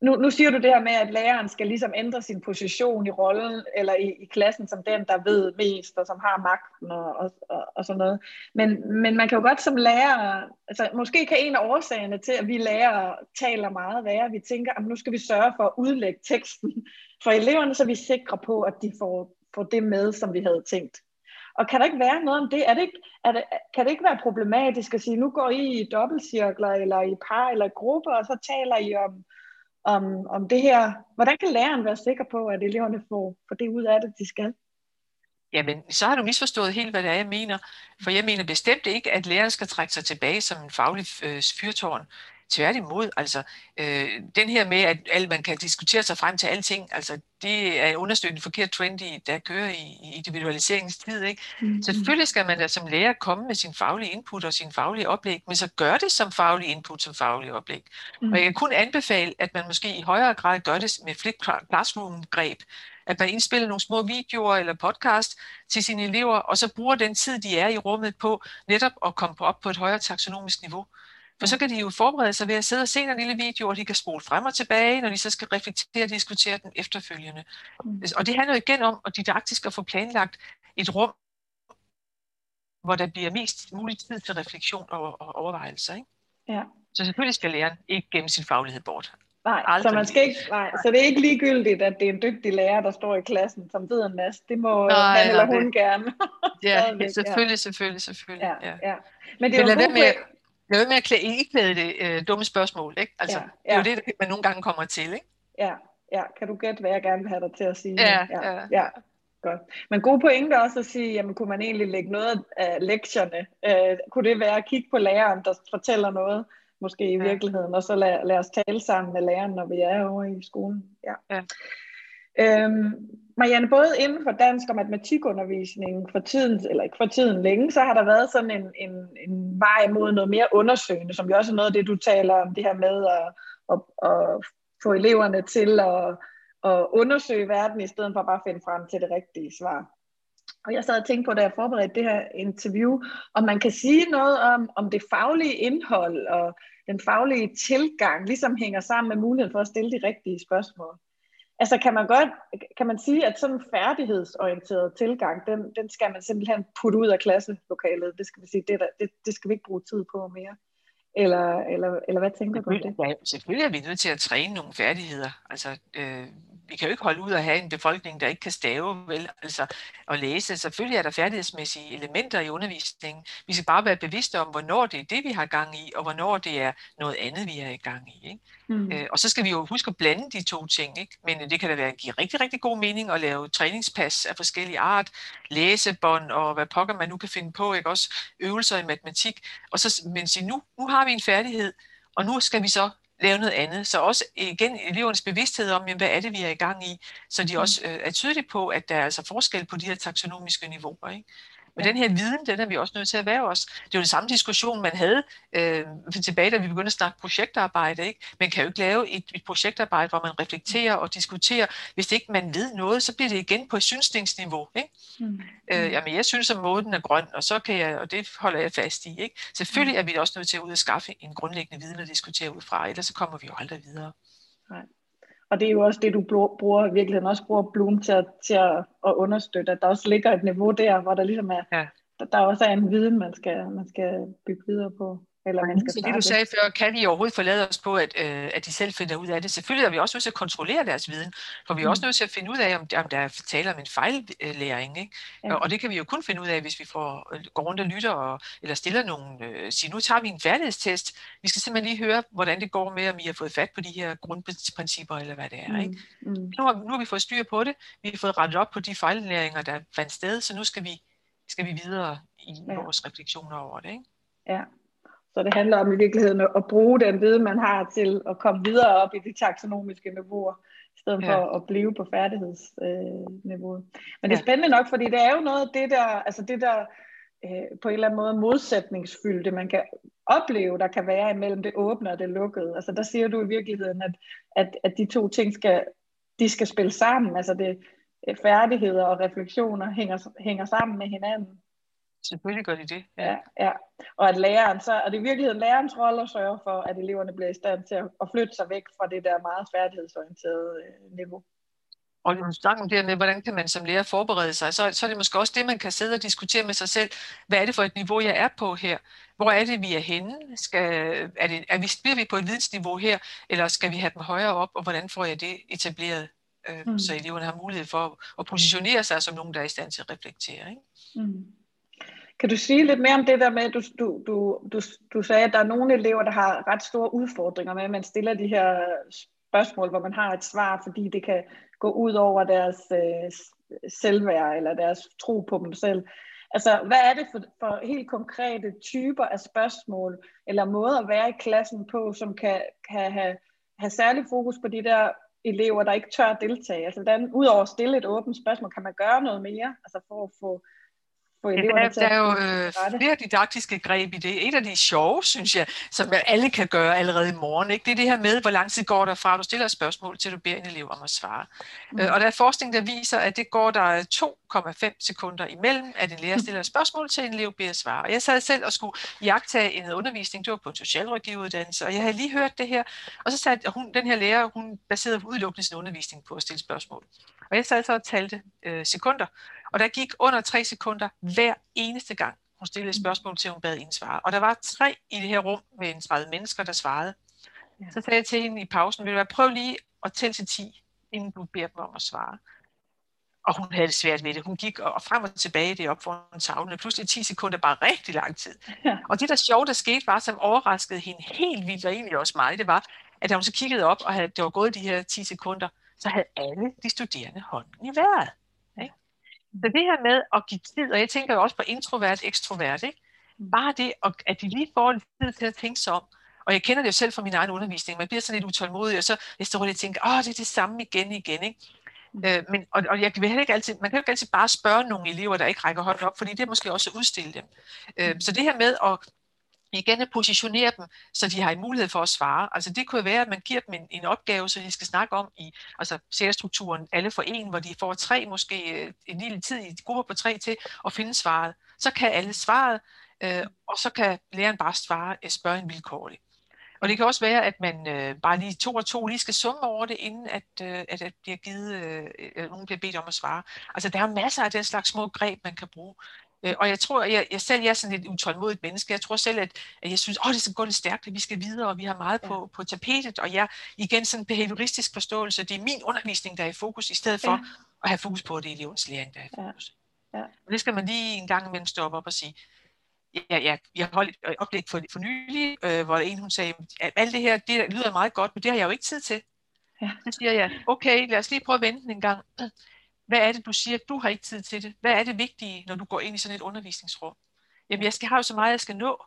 nu, nu siger du det her med, at læreren skal ligesom ændre sin position i rollen, eller i, i klassen som den, der ved mest, og som har magten og, og, og, og sådan noget. Men, men man kan jo godt som lærer, altså måske kan en af årsagerne til, at vi lærere taler meget, være, vi tænker, at nu skal vi sørge for at udlægge teksten for eleverne, så vi er sikre på, at de får, får det med, som vi havde tænkt. Og kan der ikke være noget om det? Er det ikke, er det, kan det ikke være problematisk at sige, nu går I i dobbeltcirkler, eller i par, eller grupper, og så taler I om, om, om det her. Hvordan kan læreren være sikker på, at eleverne får, får det ud af det, de skal? Jamen, så har du misforstået helt, hvad det er, jeg mener. For jeg mener bestemt ikke, at læreren skal trække sig tilbage som en faglig øh, fyrtårn. Tværtimod, altså øh, den her med, at al, man kan diskutere sig frem til alting, altså det er understøttet en forkert trend, i, der kører i, i individualiseringens tid. Ikke? Mm-hmm. Selvfølgelig skal man da som lærer komme med sin faglige input og sin faglige oplæg, men så gør det som faglig input, som faglig oplæg. Mm-hmm. Og jeg kan kun anbefale, at man måske i højere grad gør det med flip classroom-greb, at man indspiller nogle små videoer eller podcast til sine elever, og så bruger den tid, de er i rummet på, netop at komme op på et højere taksonomisk niveau. For så kan de jo forberede sig ved at sidde og se en lille video, og de kan spole frem og tilbage, når de så skal reflektere og diskutere den efterfølgende. Mm. Og det handler igen om at didaktisk at få planlagt et rum, hvor der bliver mest mulig tid til refleksion og, og overvejelser. Ikke? Ja. Så selvfølgelig skal læreren ikke gemme sin faglighed bort. Nej, Aldrig. så, man skal ikke, nej, så det er ikke ligegyldigt, at det er en dygtig lærer, der står i klassen, som ved en masse. Det må nej, han eller hun det. gerne. ja, selvfølgelig, selvfølgelig, selvfølgelig. Ja, ja. ja. Men det er Men jo med, Lad være med at klæde, ikke klæde det øh, dumme spørgsmål, ikke? Altså, ja, ja. det er jo det, man nogle gange kommer til, ikke? Ja, ja. Kan du gætte, hvad jeg gerne vil have dig til at sige? Ja, ja. ja. ja. Godt. Men god pointe også at sige, jamen kunne man egentlig lægge noget af lektierne? Øh, kunne det være at kigge på læreren, der fortæller noget, måske i ja. virkeligheden, og så lad, lad os tale sammen med læreren, når vi er over i skolen. Ja. ja. Øhm, Marianne, både inden for dansk og matematikundervisning for tiden, eller ikke for tiden længe, så har der været sådan en, en, en vej mod noget mere undersøgende, som jo også er noget af det, du taler om, det her med at, at, at få eleverne til at, at undersøge verden, i stedet for bare at finde frem til det rigtige svar. Og jeg sad og tænkte på, da jeg forberedte det her interview, om man kan sige noget om, om det faglige indhold og den faglige tilgang ligesom hænger sammen med muligheden for at stille de rigtige spørgsmål. Altså kan man godt, kan man sige, at sådan en færdighedsorienteret tilgang, den, den skal man simpelthen putte ud af klasselokalet. Det skal vi sige, det, der, det, det skal vi ikke bruge tid på mere. Eller, eller, eller hvad tænker du om det? Ja, selvfølgelig er vi nødt til at træne nogle færdigheder. Altså, øh, vi kan jo ikke holde ud at have en befolkning, der ikke kan stave vel, altså, og læse. Selvfølgelig er der færdighedsmæssige elementer i undervisningen. Vi skal bare være bevidste om, hvornår det er det, vi har gang i, og hvornår det er noget andet, vi er i gang i. Ikke? Mm. Øh, og så skal vi jo huske at blande de to ting. Ikke? Men det kan da være, give rigtig, rigtig god mening at lave træningspas af forskellige art, læsebånd og hvad pokker man nu kan finde på, ikke? også øvelser i matematik. Og så, men sige, nu, nu har vi en færdighed, og nu skal vi så lave noget andet. Så også igen elevernes bevidsthed om, jamen, hvad er det, vi er i gang i, så de mm. også øh, er tydelige på, at der er altså forskel på de her taksonomiske niveauer. Ikke? Men ja. den her viden, den er vi også nødt til at være os. Det er jo den samme diskussion, man havde øh, tilbage, da vi begyndte at snakke projektarbejde. Ikke? Man kan jo ikke lave et, et projektarbejde, hvor man reflekterer og diskuterer. Hvis ikke man ved noget, så bliver det igen på et synsningsniveau. Ikke? Mm. Øh, jamen, jeg synes, at måden er grøn, og så kan jeg, og det holder jeg fast i. Ikke? Selvfølgelig mm. er vi også nødt til at ud og skaffe en grundlæggende viden at diskutere ud fra, ellers så kommer vi jo aldrig videre. Nej. Og det er jo også det, du bruger i virkeligheden også bruger Bloom til at, til at, at understøtte, at der også ligger et niveau der, hvor der ligesom er, ja. der, der også er en viden, man skal, man skal bygge videre på. Eller man skal det du sagde før, kan vi overhovedet forlade os på, at, øh, at de selv finder ud af det? Selvfølgelig er vi også nødt til at kontrollere deres viden, for vi er mm. også nødt til at finde ud af, om, om der er tale om en fejllæring. Ikke? Ja. Og det kan vi jo kun finde ud af, hvis vi får, øh, går rundt og lytter, og, eller stiller nogle, øh, siger, nu tager vi en færdighedstest. Vi skal simpelthen lige høre, hvordan det går med, om I har fået fat på de her grundprincipper, eller hvad det er. Mm. Ikke? Mm. Nu, har, nu har vi fået styr på det, vi har fået rettet op på de fejllæringer, der fandt sted, så nu skal vi, skal vi videre i ja. vores refleksioner over det. Ikke? Ja, så det handler om i virkeligheden at bruge den viden, man har til at komme videre op i de taksonomiske niveauer, i stedet ja. for at blive på færdighedsniveauet. Øh, Men det er spændende nok, fordi det er jo noget af det der, altså det der øh, på en eller anden måde modsætningsfyldte, man kan opleve, der kan være imellem det åbne og det lukkede. Altså der siger du i virkeligheden, at, at, at de to ting skal, de skal spille sammen. Altså det, færdigheder og refleksioner hænger, hænger sammen med hinanden. Selvfølgelig gør de det. Ja. ja, ja. Og at læreren, så er det i virkeligheden lærerens rolle at sørge for, at eleverne bliver i stand til at, at flytte sig væk fra det der meget færdighedsorienterede øh, niveau. Og når du snakker om det med, hvordan kan man som lærer forberede sig, så, så er det måske også det, man kan sidde og diskutere med sig selv. Hvad er det for et niveau, jeg er på her? Hvor er det, vi er henne? Skal, er, det, er vi, bliver vi på et vidensniveau her, eller skal vi have dem højere op, og hvordan får jeg det etableret, øh, mm. så eleverne har mulighed for at positionere sig som nogen, der er i stand til at reflektere? Ikke? Mm. Kan du sige lidt mere om det der med, at du, du, du, du, du sagde, at der er nogle elever, der har ret store udfordringer med, at man stiller de her spørgsmål, hvor man har et svar, fordi det kan gå ud over deres øh, selvværd eller deres tro på dem selv. Altså, hvad er det for, for helt konkrete typer af spørgsmål eller måder at være i klassen på, som kan, kan have, have særlig fokus på de der elever, der ikke tør at deltage? Altså, hvordan, udover at stille et åbent spørgsmål, kan man gøre noget mere altså for at få få eleverne ja, der, er, der er jo øh, flere didaktiske greb i det. Et af de sjove, synes jeg, som alle kan gøre allerede i morgen, ikke? det er det her med, hvor lang tid går der fra, at du stiller et spørgsmål, til du beder en elev om at svare. Mm. Øh, og der er forskning, der viser, at det går der 2,5 sekunder imellem, at en lærer stiller et spørgsmål til en elev beder at svare. Og jeg sad selv og skulle jagtage en undervisning, det var på en socialrådgiveruddannelse, og jeg havde lige hørt det her, og så sagde hun, den her lærer, hun baserede udelukkende sin undervisning på at stille spørgsmål. Og jeg sad så og talte øh, sekunder, og der gik under tre sekunder hver eneste gang, hun stillede et spørgsmål til, hun bad hende svare. Og der var tre i det her rum med en 30 mennesker, der svarede. Så sagde jeg til hende i pausen, vil du være, prøv lige at tælle til 10, inden du beder dem om at svare. Og hun havde det svært ved det. Hun gik og frem og tilbage det op foran tavlen, og pludselig 10 sekunder bare rigtig lang tid. Ja. Og det der sjove, der skete, var, som overraskede hende helt vildt, og egentlig også mig, det var, at da hun så kiggede op, og havde, det var gået de her 10 sekunder, så havde alle de studerende hånden i vejret. Så det her med at give tid, og jeg tænker jo også på introvert, ekstrovert, ikke? Mm. bare det, at de lige får tid til at tænke sig om, og jeg kender det jo selv fra min egen undervisning, man bliver sådan lidt utålmodig, og så jeg står og tænker, åh, det er det samme igen igen, ikke? Mm. Øh, men, og, og jeg kan ikke altid, man kan jo ikke altid bare spørge nogle elever, der ikke rækker hånden op, fordi det er måske også at udstille dem. Øh, mm. så det her med at igen at positionere dem, så de har en mulighed for at svare. Altså det kunne være, at man giver dem en, en opgave, så de skal snakke om i altså seriestrukturen alle for en, hvor de får tre, måske øh, en lille tid i grupper på tre til at finde svaret. Så kan alle svaret, øh, og så kan læreren bare svare, øh, spørge en vilkårlig. Og det kan også være, at man øh, bare lige to og to lige skal summe over det, inden at, øh, at at bliver givet, øh, nogen bliver bedt om at svare. Altså der er masser af den slags små greb, man kan bruge. Øh, og jeg tror, jeg, jeg selv jeg er sådan et utålmodigt menneske. Jeg tror selv, at, at jeg synes, at det skal gå lidt stærkt, at vi skal videre, og vi har meget på, på tapetet. Og jeg igen sådan en behavioristisk forståelse. Det er min undervisning, der er i fokus, i stedet for ja. at have fokus på, at det er elevens læring, der er i fokus. Ja. Ja. Og det skal man lige en gang imellem stoppe op og sige. Ja, ja, jeg holdt et oplæg for, for nylig, øh, hvor en hun sagde, at alt det her, det lyder meget godt, men det har jeg jo ikke tid til. Ja. Så siger jeg, okay, lad os lige prøve at vente en gang. Hvad er det, du siger, du har ikke tid til det? Hvad er det vigtige, når du går ind i sådan et undervisningsrum? Jamen, jeg skal have så meget, jeg skal nå.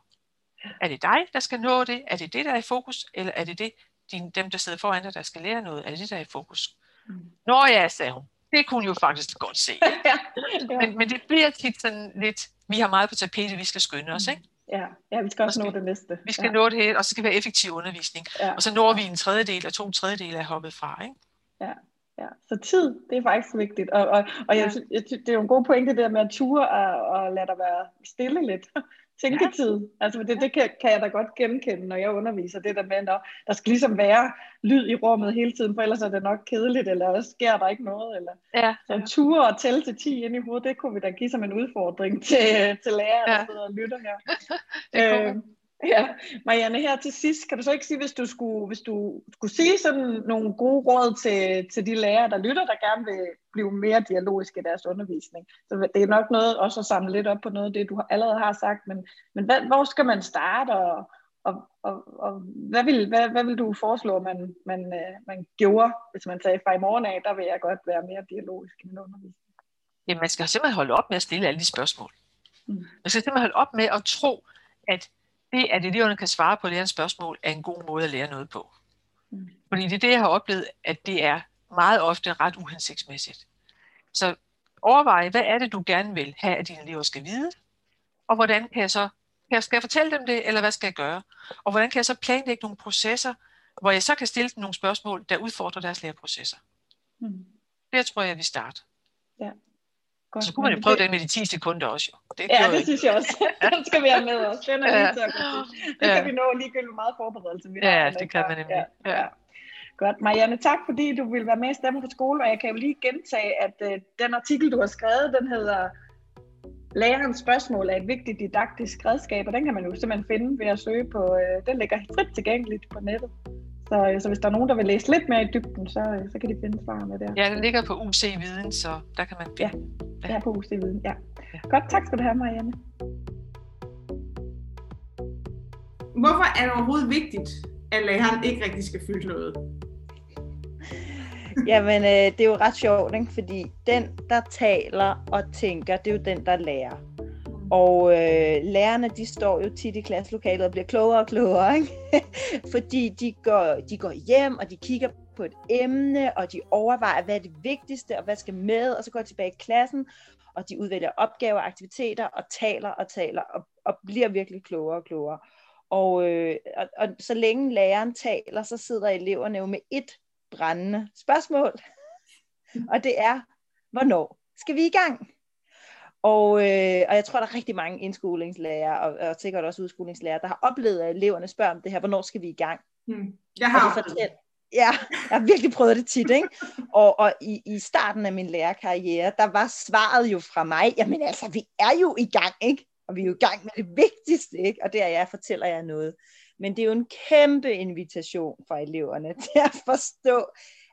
Er det dig, der skal nå det? Er det det, der er i fokus? Eller er det det, din, dem, der sidder foran dig, der skal lære noget? Er det det, der er i fokus? Mm. Nå ja, sagde hun. Det kunne jo faktisk godt se. ja. Men, men det bliver tit sådan lidt vi har meget på tapetet, vi skal skynde os, ikke? Ja, ja vi skal også skal, nå det næste. Vi skal ja. nå det hele, og så skal det være effektiv undervisning. Ja. Og så når vi en tredjedel og to tredjedel er hoppet fra, ikke? Ja. Ja, så tid, det er faktisk vigtigt. Og, og, og jeg, jeg, det er jo en god pointe det der med at ture og, og lade dig være stille lidt tænketid. Ja. Altså det, det kan, kan jeg da godt genkende, når jeg underviser. Det der med, at der skal ligesom være lyd i rummet hele tiden, for ellers er det nok kedeligt, eller der sker der ikke noget. Eller. Ja. Så ture og tælle til 10 ind i hovedet, det kunne vi da give som en udfordring til, til lærere, ja. der sidder og lytter her. øh, Ja, Marianne, her til sidst, kan du så ikke sige, hvis du skulle, hvis du skulle sige sådan nogle gode råd til, til de lærere, der lytter, der gerne vil blive mere dialogiske i deres undervisning. Så det er nok noget også at samle lidt op på noget af det, du allerede har sagt, men, men hvad, hvor skal man starte, og, og, og, og hvad, vil, hvad, hvad vil du foreslå, man, man, øh, man gjorde, hvis man sagde fra i morgen af, der vil jeg godt være mere dialogisk i min undervisning? Jamen, man skal simpelthen holde op med at stille alle de spørgsmål. Mm. Man skal simpelthen holde op med at tro, at det, at eleverne kan svare på lærerens spørgsmål, er en god måde at lære noget på. Mm. Fordi det er det, jeg har oplevet, at det er meget ofte ret uhensigtsmæssigt. Så overvej, hvad er det, du gerne vil have, at dine elever skal vide, og hvordan kan jeg så, kan jeg, skal jeg fortælle dem det, eller hvad skal jeg gøre? Og hvordan kan jeg så planlægge nogle processer, hvor jeg så kan stille dem nogle spørgsmål, der udfordrer deres læreprocesser. Mm. Det tror jeg, vi starter. Ja. Godt, så kunne man jo prøve det... den med de 10 sekunder også. Jo. Det ja, det synes jeg også. den skal vi have med os. Den er ja. lige til. Det ja. kan vi nå ligegyldigt hvor meget forberedelse vi ja, har. Ja, det kan man nemlig. Ja. Ja. Godt. Marianne, tak fordi du vil være med i Stemmer på skole, og jeg kan jo lige gentage, at uh, den artikel, du har skrevet, den hedder Lærerens spørgsmål er et vigtigt didaktisk redskab, og den kan man jo simpelthen finde ved at søge på, uh, den ligger frit tilgængeligt på nettet. Så, så hvis der er nogen, der vil læse lidt mere i dybden, så, så kan de finde svarene der. Ja, den ligger på UC Viden, så der kan man finde. Ja. Ja, på UC Viden, ja. ja. Godt, tak skal du have, Marianne. Hvorfor er det overhovedet vigtigt, at læreren ikke rigtig skal fylde noget? Jamen, øh, det er jo ret sjovt, ikke? fordi den, der taler og tænker, det er jo den, der lærer. Og øh, lærerne, de står jo tit i klasselokalet og bliver klogere og klogere, ikke? fordi de går, de går hjem, og de kigger på et emne, og de overvejer, hvad er det vigtigste, og hvad skal med, og så går de tilbage i klassen, og de udvælger opgaver og aktiviteter, og taler og taler, og, og bliver virkelig klogere og klogere. Og, øh, og, og så længe læreren taler, så sidder eleverne jo med et brændende spørgsmål, og det er, hvornår skal vi i gang? Og, øh, og jeg tror, der er rigtig mange indskolingslærer, og, og sikkert også udskolingslærer, der har oplevet, at eleverne spørger om det her, hvornår skal vi i gang? Hmm. Jeg har og det Ja, jeg har virkelig prøvet det tit, ikke? Og, og i, i starten af min lærerkarriere, der var svaret jo fra mig, jamen altså, vi er jo i gang, ikke? Og vi er jo i gang med det vigtigste, ikke? Og det er, jeg fortæller jer noget. Men det er jo en kæmpe invitation for eleverne til at forstå,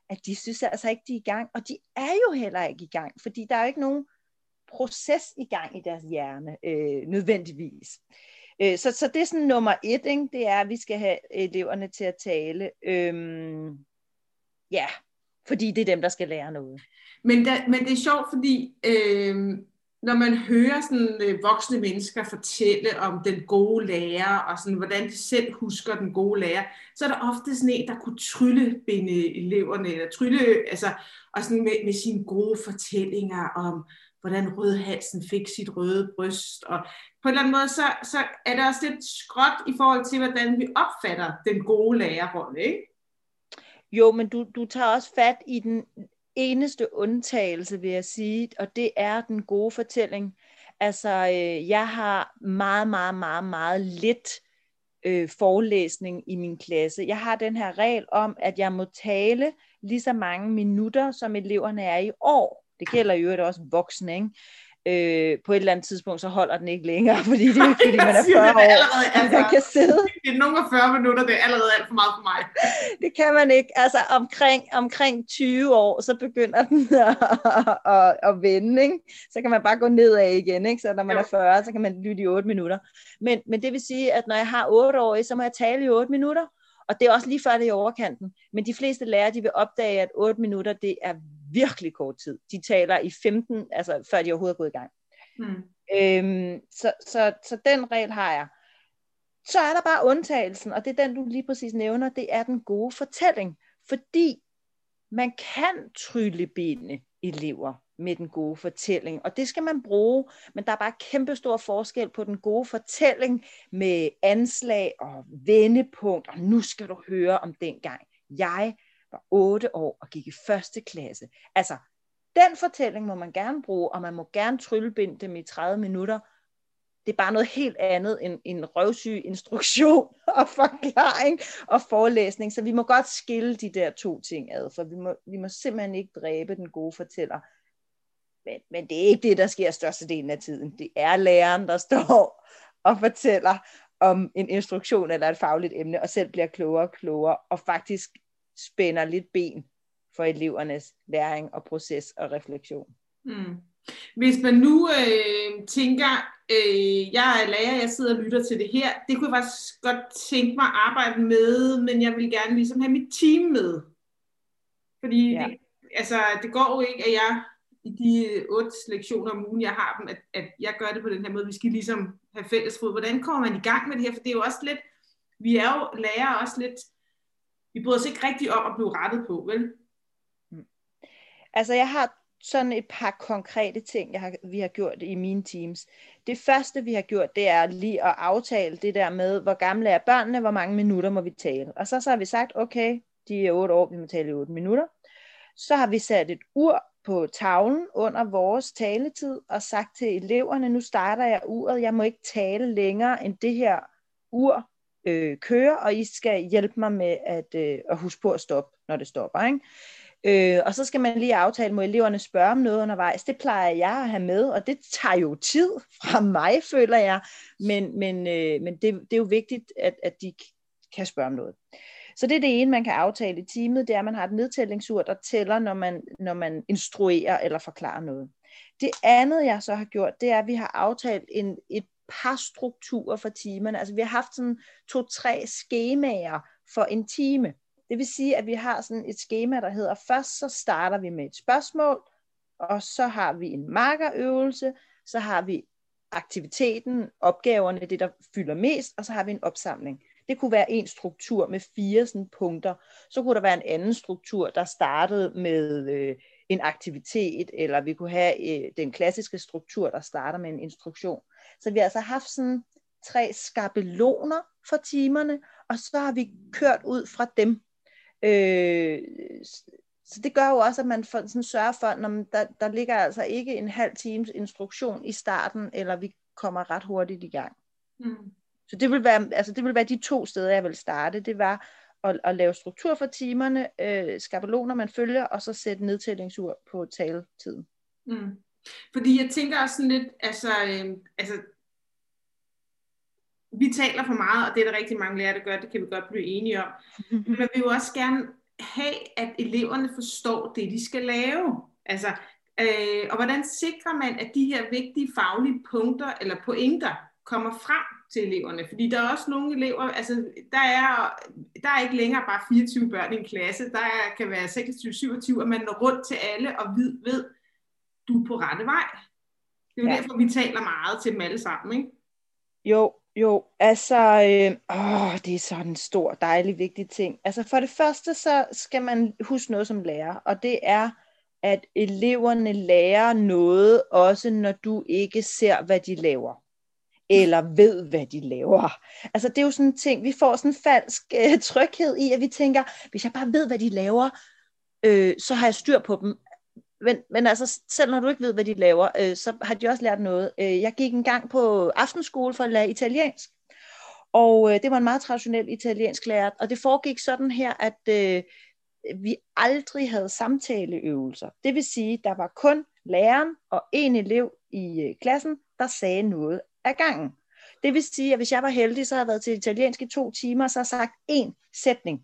at de synes altså ikke, de er i gang. Og de er jo heller ikke i gang, fordi der er jo ikke nogen proces i gang i deres hjerne, øh, nødvendigvis. Øh, så, så det er sådan nummer et, ikke? det er, at vi skal have eleverne til at tale. Øhm, ja, fordi det er dem, der skal lære noget. Men, da, men det er sjovt, fordi øh, når man hører sådan øh, voksne mennesker fortælle om den gode lærer, og sådan, hvordan de selv husker den gode lærer, så er der ofte sådan en, der kunne tryllebinde eleverne, eller trylle, altså, og sådan med, med sine gode fortællinger om, hvordan rødhalsen fik sit røde bryst. Og på en eller anden måde, så, så er det også lidt skråt i forhold til, hvordan vi opfatter den gode lærerrolle, ikke? Jo, men du, du tager også fat i den eneste undtagelse, vil jeg sige, og det er den gode fortælling. Altså, øh, jeg har meget, meget, meget, meget lidt øh, forelæsning i min klasse. Jeg har den her regel om, at jeg må tale lige så mange minutter, som eleverne er i år. Det gælder jo også voksne, ikke? Øh, på et eller andet tidspunkt, så holder den ikke længere, fordi det er ikke, fordi man er 40 år, altså, man kan sidde. Det er nogle af 40 minutter, det er allerede alt for meget for mig. Det kan man ikke. Altså omkring, omkring 20 år, så begynder den at, at, at vende, ikke? Så kan man bare gå nedad igen, ikke? Så når man jo. er 40, så kan man lytte i 8 minutter. Men, men det vil sige, at når jeg har 8 år, så må jeg tale i 8 minutter, og det er også lige før det er i overkanten. Men de fleste lærere, de vil opdage, at 8 minutter, det er virkelig kort tid. De taler i 15, altså før de overhovedet er gået i gang. Mm. Øhm, så, så, så den regel har jeg. Så er der bare undtagelsen, og det er den, du lige præcis nævner, det er den gode fortælling. Fordi man kan tryllebinde elever med den gode fortælling. Og det skal man bruge, men der er bare kæmpe stor forskel på den gode fortælling med anslag og vendepunkt, og nu skal du høre om dengang. Jeg var otte år og gik i første klasse. Altså, den fortælling må man gerne bruge, og man må gerne tryllebinde dem i 30 minutter. Det er bare noget helt andet end en røvsyg instruktion og forklaring og forelæsning. Så vi må godt skille de der to ting ad, for vi må, vi må simpelthen ikke dræbe den gode fortæller. Men, men det er ikke det, der sker størstedelen af tiden. Det er læreren, der står og fortæller om en instruktion eller et fagligt emne, og selv bliver klogere og klogere, og faktisk spænder lidt ben for elevernes læring og proces og refleksion. Mm. Hvis man nu øh, tænker, øh, jeg er lærer, jeg sidder og lytter til det her, det kunne jeg faktisk godt tænke mig at arbejde med, men jeg vil gerne ligesom have mit team med. Fordi ja. det, altså, det går jo ikke, at jeg i de otte lektioner om ugen, jeg har dem, at, at jeg gør det på den her måde. Vi skal ligesom have fælles fod. Hvordan kommer man i gang med det her? For det er jo også lidt, vi er jo lærer også lidt, vi bryder os ikke rigtig om at blive rettet på, vel? Mm. Altså jeg har sådan et par konkrete ting, jeg har, vi har gjort i mine teams. Det første, vi har gjort, det er lige at aftale det der med, hvor gamle er børnene, hvor mange minutter må vi tale. Og så, så har vi sagt, okay, de er 8 år, vi må tale i 8 minutter. Så har vi sat et ur på tavlen under vores taletid og sagt til eleverne, nu starter jeg uret, jeg må ikke tale længere end det her ur øh, kører, og I skal hjælpe mig med at, øh, at huske på at stoppe, når det stopper. Ikke? Øh, og så skal man lige aftale, må eleverne spørge om noget undervejs. Det plejer jeg at have med, og det tager jo tid fra mig, føler jeg. Men, men, øh, men det, det er jo vigtigt, at, at de kan spørge om noget. Så det er det ene, man kan aftale i teamet, det er, at man har et nedtællingsur, der tæller, når man, når man instruerer eller forklarer noget. Det andet, jeg så har gjort, det er, at vi har aftalt en, et par strukturer for timerne. Altså vi har haft sådan to-tre skemaer for en time. Det vil sige, at vi har sådan et skema, der hedder, først så starter vi med et spørgsmål, og så har vi en markerøvelse, så har vi aktiviteten, opgaverne, det der fylder mest, og så har vi en opsamling. Det kunne være en struktur med fire sådan punkter. Så kunne der være en anden struktur, der startede med øh, en aktivitet, eller vi kunne have øh, den klassiske struktur, der starter med en instruktion. Så vi har altså haft sådan tre skabeloner for timerne, og så har vi kørt ud fra dem. Øh, så det gør jo også, at man får, sådan sørger for, at der, der ligger altså ikke en halv times instruktion i starten, eller vi kommer ret hurtigt i gang. Mm. Så det vil, være, altså det vil være de to steder, jeg vil starte. Det var at, at lave struktur for timerne, øh, skabeloner man følger, og så sætte nedtællingsur på taletiden. Mm. Fordi jeg tænker også sådan lidt, altså, øh, altså vi taler for meget, og det er der rigtig mange lærere, der gør, det kan vi godt blive enige om. Men vi vil jo også gerne have, at eleverne forstår det, de skal lave. Altså, øh, og hvordan sikrer man, at de her vigtige faglige punkter eller pointer kommer frem til eleverne? Fordi der er også nogle elever, altså der er, der er ikke længere bare 24 børn i en klasse, der er, kan være 26-27, og man når rundt til alle og ved, ved, du er på rette vej. Det er jo ja. derfor, vi taler meget til dem alle sammen, ikke? Jo, jo, altså, øh, åh, det er sådan en stor, dejlig, vigtig ting. Altså for det første, så skal man huske noget som lærer, og det er, at eleverne lærer noget, også når du ikke ser, hvad de laver eller ved, hvad de laver. Altså det er jo sådan en ting, vi får sådan en falsk øh, tryghed i, at vi tænker, hvis jeg bare ved, hvad de laver, øh, så har jeg styr på dem. Men, men altså, selv når du ikke ved, hvad de laver, øh, så har de også lært noget. Øh, jeg gik en gang på aftenskole for at lære italiensk, og øh, det var en meget traditionel italiensk lærer, og det foregik sådan her, at øh, vi aldrig havde samtaleøvelser. Det vil sige, der var kun læreren og en elev i øh, klassen, der sagde noget af gangen. Det vil sige, at hvis jeg var heldig, så havde jeg været til italiensk i to timer, og så har sagt én sætning.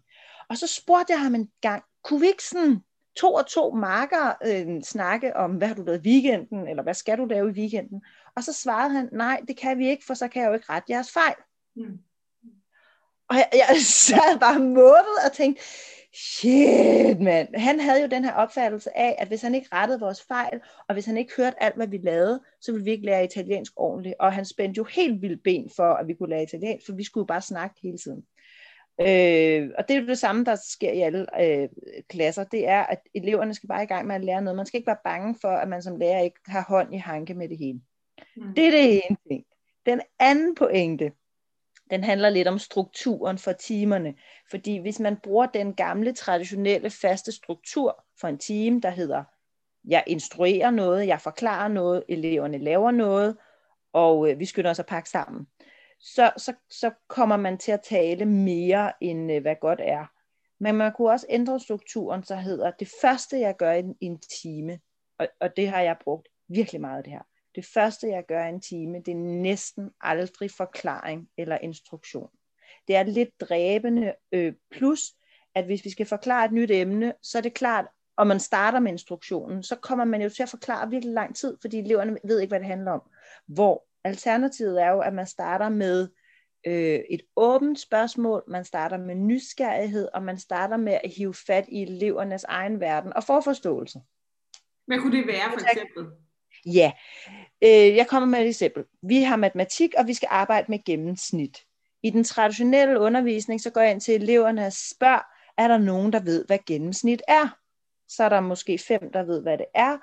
Og så spurgte jeg ham en gang, kunne vi ikke sådan to og to marker øh, snakke om, hvad har du lavet i weekenden, eller hvad skal du lave i weekenden? Og så svarede han, nej, det kan vi ikke, for så kan jeg jo ikke rette jeres fejl. Mm. Og jeg, jeg sad bare målet og tænkte, shit mand, han havde jo den her opfattelse af, at hvis han ikke rettede vores fejl, og hvis han ikke hørte alt, hvad vi lavede, så ville vi ikke lære italiensk ordentligt. Og han spændte jo helt vildt ben for, at vi kunne lære italiensk, for vi skulle jo bare snakke hele tiden. Øh, og det er jo det samme, der sker i alle øh, klasser. Det er, at eleverne skal bare i gang med at lære noget. Man skal ikke være bange for, at man som lærer ikke har hånd i hanke med det hele. Mm. Det er det ene ting. Den anden pointe, den handler lidt om strukturen for timerne. Fordi hvis man bruger den gamle, traditionelle, faste struktur for en time, der hedder, jeg instruerer noget, jeg forklarer noget, eleverne laver noget, og øh, vi skynder os at pakke sammen, så, så, så kommer man til at tale mere, end øh, hvad godt er. Men man kunne også ændre strukturen, så hedder det første, jeg gør i en, i en time, og, og det har jeg brugt virkelig meget det her, det første, jeg gør i en time, det er næsten aldrig forklaring eller instruktion. Det er lidt dræbende, øh, plus at hvis vi skal forklare et nyt emne, så er det klart, og man starter med instruktionen, så kommer man jo til at forklare virkelig lang tid, fordi eleverne ved ikke, hvad det handler om. Hvor alternativet er jo, at man starter med øh, et åbent spørgsmål, man starter med nysgerrighed, og man starter med at hive fat i elevernes egen verden og få forståelse. Hvad kunne det være for eksempel? Ja, øh, jeg kommer med et eksempel. Vi har matematik, og vi skal arbejde med gennemsnit. I den traditionelle undervisning, så går jeg ind til eleverne og spørger, er der nogen, der ved, hvad gennemsnit er? Så er der måske fem, der ved, hvad det er,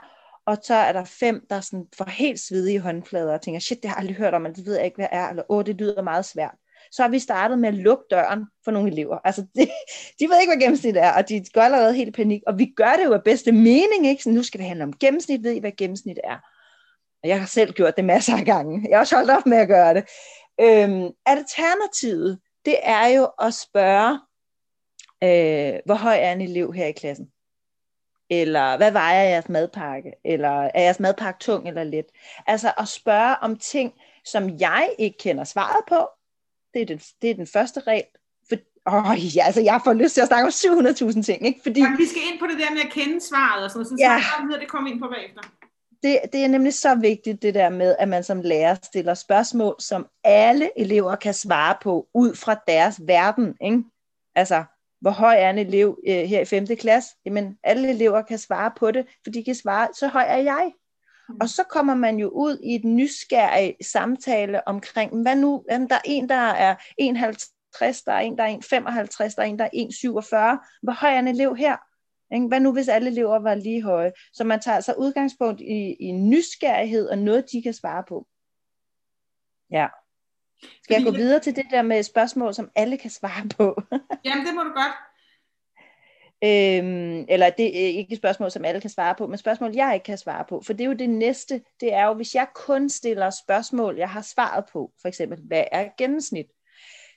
og så er der fem, der sådan får helt svedige håndflader og tænker, shit, det har jeg aldrig hørt om, men det ved jeg ikke, hvad er, eller åh, det lyder meget svært. Så har vi startet med at lukke døren for nogle elever. Altså, de, de ved ikke, hvad gennemsnit er, og de går allerede helt i panik, og vi gør det jo af bedste mening, ikke? Så nu skal det handle om gennemsnit, ved I, hvad gennemsnit er? Og jeg har selv gjort det masser af gange. Jeg har også holdt op med at gøre det. Øhm, alternativet, det er jo at spørge, øh, hvor høj er en elev her i klassen? Eller hvad vejer jeres madpakke? Eller er jeres madpakke tung eller let? Altså at spørge om ting, som jeg ikke kender svaret på. Det er den, det er den første regel. For, åh, ja, altså jeg får lyst til at snakke om 700.000 ting. Ikke? Fordi, ja, vi skal ind på det der med at kende svaret og sådan noget. Så ja. så det kommer ind på bagefter det, det er nemlig så vigtigt det der med, at man som lærer stiller spørgsmål, som alle elever kan svare på, ud fra deres verden. Ikke? Altså, hvor høj er en elev øh, her i 5. klasse? Jamen, alle elever kan svare på det, for de kan svare, så høj er jeg. Mm. Og så kommer man jo ud i et nysgerrig samtale omkring, hvad nu, der er en, der er 51, der er en, der er 1,55, der er en, der er 1,47. Hvor høj er en elev her? Ikke? Hvad nu, hvis alle elever var lige høje? Så man tager altså udgangspunkt i, i nysgerrighed og noget, de kan svare på. Ja. Skal jeg gå videre til det der med spørgsmål, som alle kan svare på? Jamen, det må du godt. Øhm, eller det er ikke et spørgsmål, som alle kan svare på, men spørgsmål, jeg ikke kan svare på. For det er jo det næste, det er jo, hvis jeg kun stiller spørgsmål, jeg har svaret på, for eksempel, hvad er gennemsnit?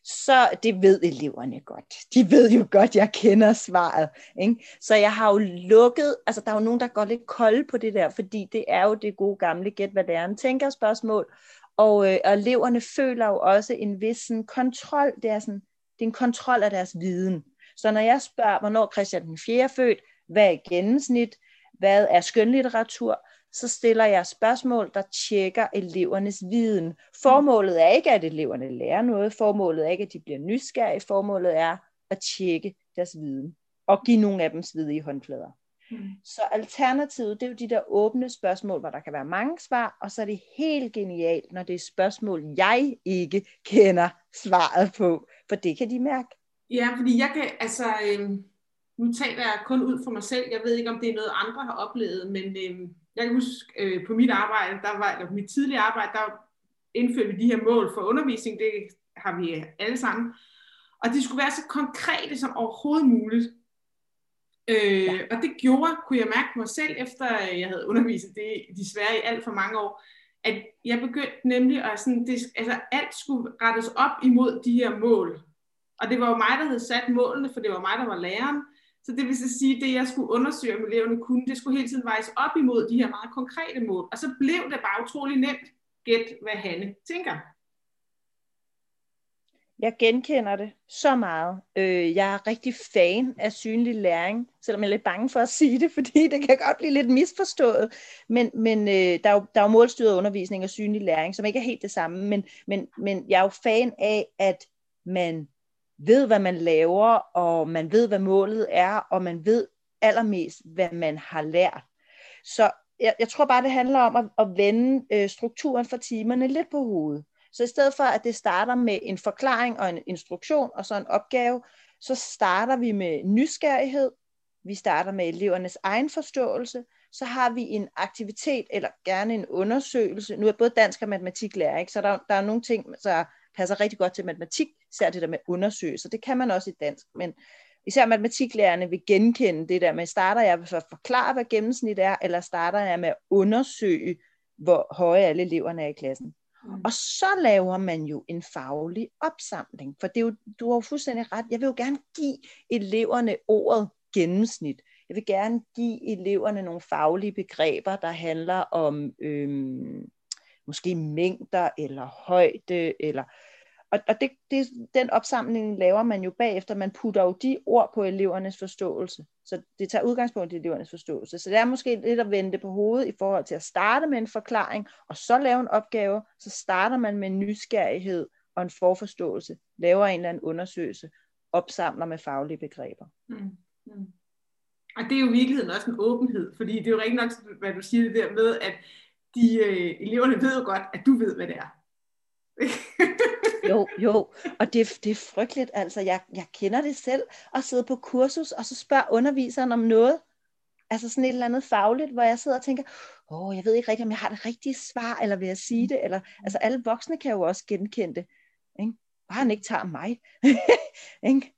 Så det ved eleverne godt. De ved jo godt, jeg kender svaret. Ikke? Så jeg har jo lukket, altså der er jo nogen, der går lidt kold på det der, fordi det er jo det gode gamle gæt, hvad læreren tænker spørgsmål, og, øh, og eleverne føler jo også en vis sådan, kontrol, det er, sådan, det er en kontrol af deres viden. Så når jeg spørger, hvornår Christian den 4. er født, hvad er gennemsnit, hvad er skønlitteratur, så stiller jeg spørgsmål, der tjekker elevernes viden. Formålet er ikke, at eleverne lærer noget. Formålet er ikke, at de bliver nysgerrige. Formålet er at tjekke deres viden og give nogle af dem svedige håndflader. Mm. Så alternativet, det er jo de der åbne spørgsmål, hvor der kan være mange svar, og så er det helt genialt, når det er spørgsmål, jeg ikke kender svaret på, for det kan de mærke. Ja, fordi jeg kan, altså, øh, nu taler jeg kun ud for mig selv, jeg ved ikke, om det er noget, andre har oplevet, men øh, jeg kan huske øh, på mit arbejde, der var, eller på mit tidlige arbejde, der indførte vi de her mål for undervisning, det har vi alle sammen, og de skulle være så konkrete som overhovedet muligt. Øh, ja. Og det gjorde, kunne jeg mærke på mig selv, efter jeg havde undervist det desværre i alt for mange år, at jeg begyndte nemlig at sådan, det, altså alt skulle rettes op imod de her mål. Og det var jo mig, der havde sat målene, for det var mig, der var læreren. Så det vil så sige, at det jeg skulle undersøge, om eleverne kunne, det skulle hele tiden vejes op imod de her meget konkrete mål. Og så blev det bare utrolig nemt gæt, hvad Hanne tænker. Jeg genkender det så meget. Øh, jeg er rigtig fan af synlig læring, selvom jeg er lidt bange for at sige det, fordi det kan godt blive lidt misforstået. Men, men øh, der, er jo, der er jo målstyret undervisning og synlig læring, som ikke er helt det samme. Men, men, men jeg er jo fan af, at man ved, hvad man laver, og man ved, hvad målet er, og man ved allermest, hvad man har lært. Så jeg, jeg tror bare, det handler om at, at vende øh, strukturen for timerne lidt på hovedet. Så i stedet for, at det starter med en forklaring og en instruktion og så en opgave, så starter vi med nysgerrighed, vi starter med elevernes egen forståelse, så har vi en aktivitet eller gerne en undersøgelse. Nu er både dansk og matematik lærer, ikke? så der, der er nogle ting, så passer rigtig godt til matematik, især det der med undersøgelser. Det kan man også i dansk, men især matematiklærerne vil genkende det der med, starter jeg med at forklare, hvad gennemsnit er, eller starter jeg med at undersøge, hvor høje alle eleverne er i klassen. Mm. Og så laver man jo en faglig opsamling, for det er jo, du har jo fuldstændig ret. Jeg vil jo gerne give eleverne ordet gennemsnit. Jeg vil gerne give eleverne nogle faglige begreber, der handler om øhm, måske mængder eller højde eller og, og det, det, den opsamling laver man jo bagefter. Man putter jo de ord på elevernes forståelse. Så det tager udgangspunkt i elevernes forståelse. Så det er måske lidt at vende på hovedet i forhold til at starte med en forklaring, og så lave en opgave. Så starter man med nysgerrighed og en forforståelse, laver en eller anden undersøgelse, opsamler med faglige begreber. Mm. Mm. Og det er jo i virkeligheden også en åbenhed, fordi det er jo rigtig nok, hvad du siger det der med, at de øh, eleverne ved jo godt, at du ved, hvad det er. jo, jo, og det, det er frygteligt, altså jeg, jeg kender det selv, at sidde på kursus, og så spørger underviseren om noget, altså sådan et eller andet fagligt, hvor jeg sidder og tænker, åh, oh, jeg ved ikke rigtigt, om jeg har det rigtige svar, eller vil jeg sige det, eller, altså alle voksne kan jo også genkende det, ikke? bare han ikke tager mig, ikke?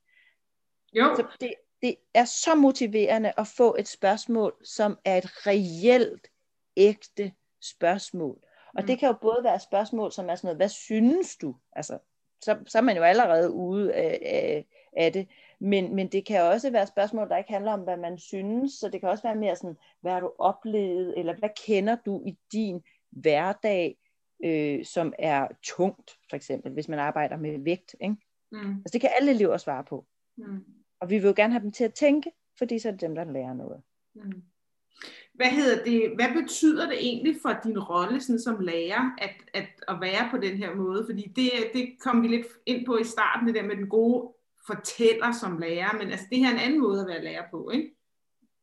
Jo. Så det, det er så motiverende at få et spørgsmål, som er et reelt, ægte spørgsmål. Og det mm. kan jo både være spørgsmål, som er sådan noget, hvad synes du? Altså, så, så er man jo allerede ude af, af, af det. Men, men det kan også være spørgsmål, der ikke handler om, hvad man synes. Så det kan også være mere sådan, hvad har du oplevet? Eller hvad kender du i din hverdag, øh, som er tungt, for eksempel, hvis man arbejder med vægt. Ikke? Mm. Altså det kan alle elever svare på. Mm. Og vi vil jo gerne have dem til at tænke, fordi så er det dem, der lærer noget. Mm. Hvad hedder det? Hvad betyder det egentlig for din rolle sådan som lærer, at, at, at være på den her måde? Fordi det, det kom vi lidt ind på i starten, det der med den gode fortæller som lærer, men altså det her er en anden måde at være lærer på, ikke?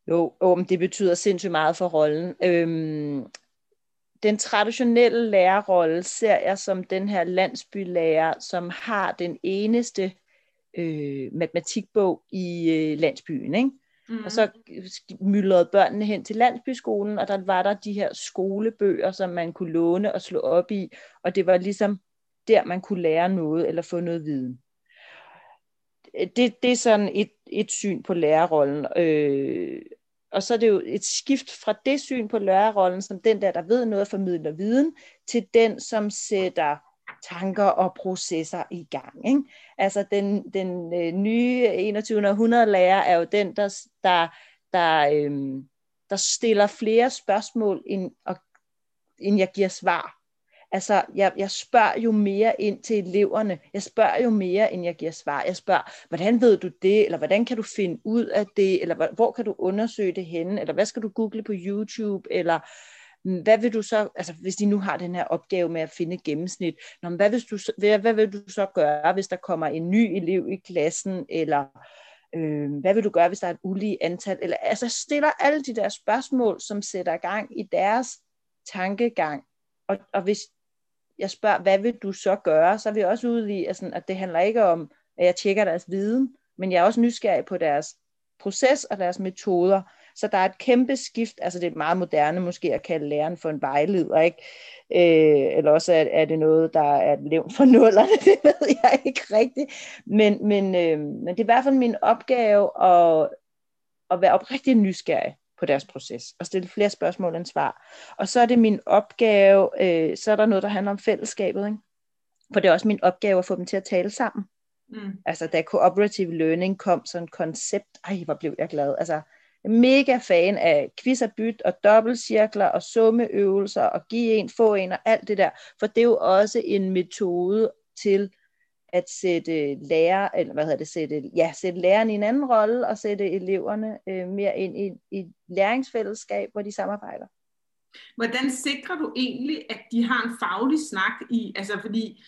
Jo, om det betyder sindssygt meget for rollen. Øhm, den traditionelle lærerrolle ser jeg som den her landsbylærer, som har den eneste øh, matematikbog i øh, landsbyen. Ikke? Mm. Og så myldrede børnene hen til landsbyskolen, og der var der de her skolebøger, som man kunne låne og slå op i, og det var ligesom der, man kunne lære noget eller få noget viden. Det, det er sådan et, et syn på lærerrollen. Øh, og så er det jo et skift fra det syn på lærerrollen, som den der, der ved noget og formidler viden, til den, som sætter tanker og processer i gang. Ikke? Altså den, den øh, nye 21. århundrede lærer er jo den, der, der, der, øh, der stiller flere spørgsmål, end, og, end jeg giver svar. Altså, jeg, jeg spørger jo mere ind til eleverne. Jeg spørger jo mere, end jeg giver svar. Jeg spørger, hvordan ved du det? Eller hvordan kan du finde ud af det? Eller hvor kan du undersøge det henne? Eller hvad skal du google på YouTube? Eller hvad vil du så, altså hvis de nu har den her opgave med at finde gennemsnit, nå, hvad, hvis du, hvad, hvad vil du så gøre, hvis der kommer en ny elev i klassen, eller øh, hvad vil du gøre, hvis der er et ulige antal, eller altså stiller alle de der spørgsmål, som sætter gang i deres tankegang, og, og hvis jeg spørger, hvad vil du så gøre, så er vi også ude i, at, sådan, at det handler ikke om, at jeg tjekker deres viden, men jeg er også nysgerrig på deres proces og deres metoder. Så der er et kæmpe skift, altså det er meget moderne måske at kalde læreren for en vejleder, ikke? Øh, eller også er, er det noget, der er levnt for nullerne, det ved jeg ikke rigtigt. Men, men, øh, men det er i hvert fald min opgave at, at være oprigtig nysgerrig på deres proces, og stille flere spørgsmål end svar. Og så er det min opgave, øh, så er der noget, der handler om fællesskabet, ikke? For det er også min opgave at få dem til at tale sammen. Mm. Altså da cooperative learning kom som koncept, ej hvor blev jeg glad. Altså mega fan af quiz og byt og dobbeltcirkler og summeøvelser og give en, få en og alt det der. For det er jo også en metode til at sætte lærer, eller hvad hedder det, sætte, ja, sætte læreren i en anden rolle og sætte eleverne øh, mere ind i, i et læringsfællesskab, hvor de samarbejder. Hvordan sikrer du egentlig, at de har en faglig snak i, altså fordi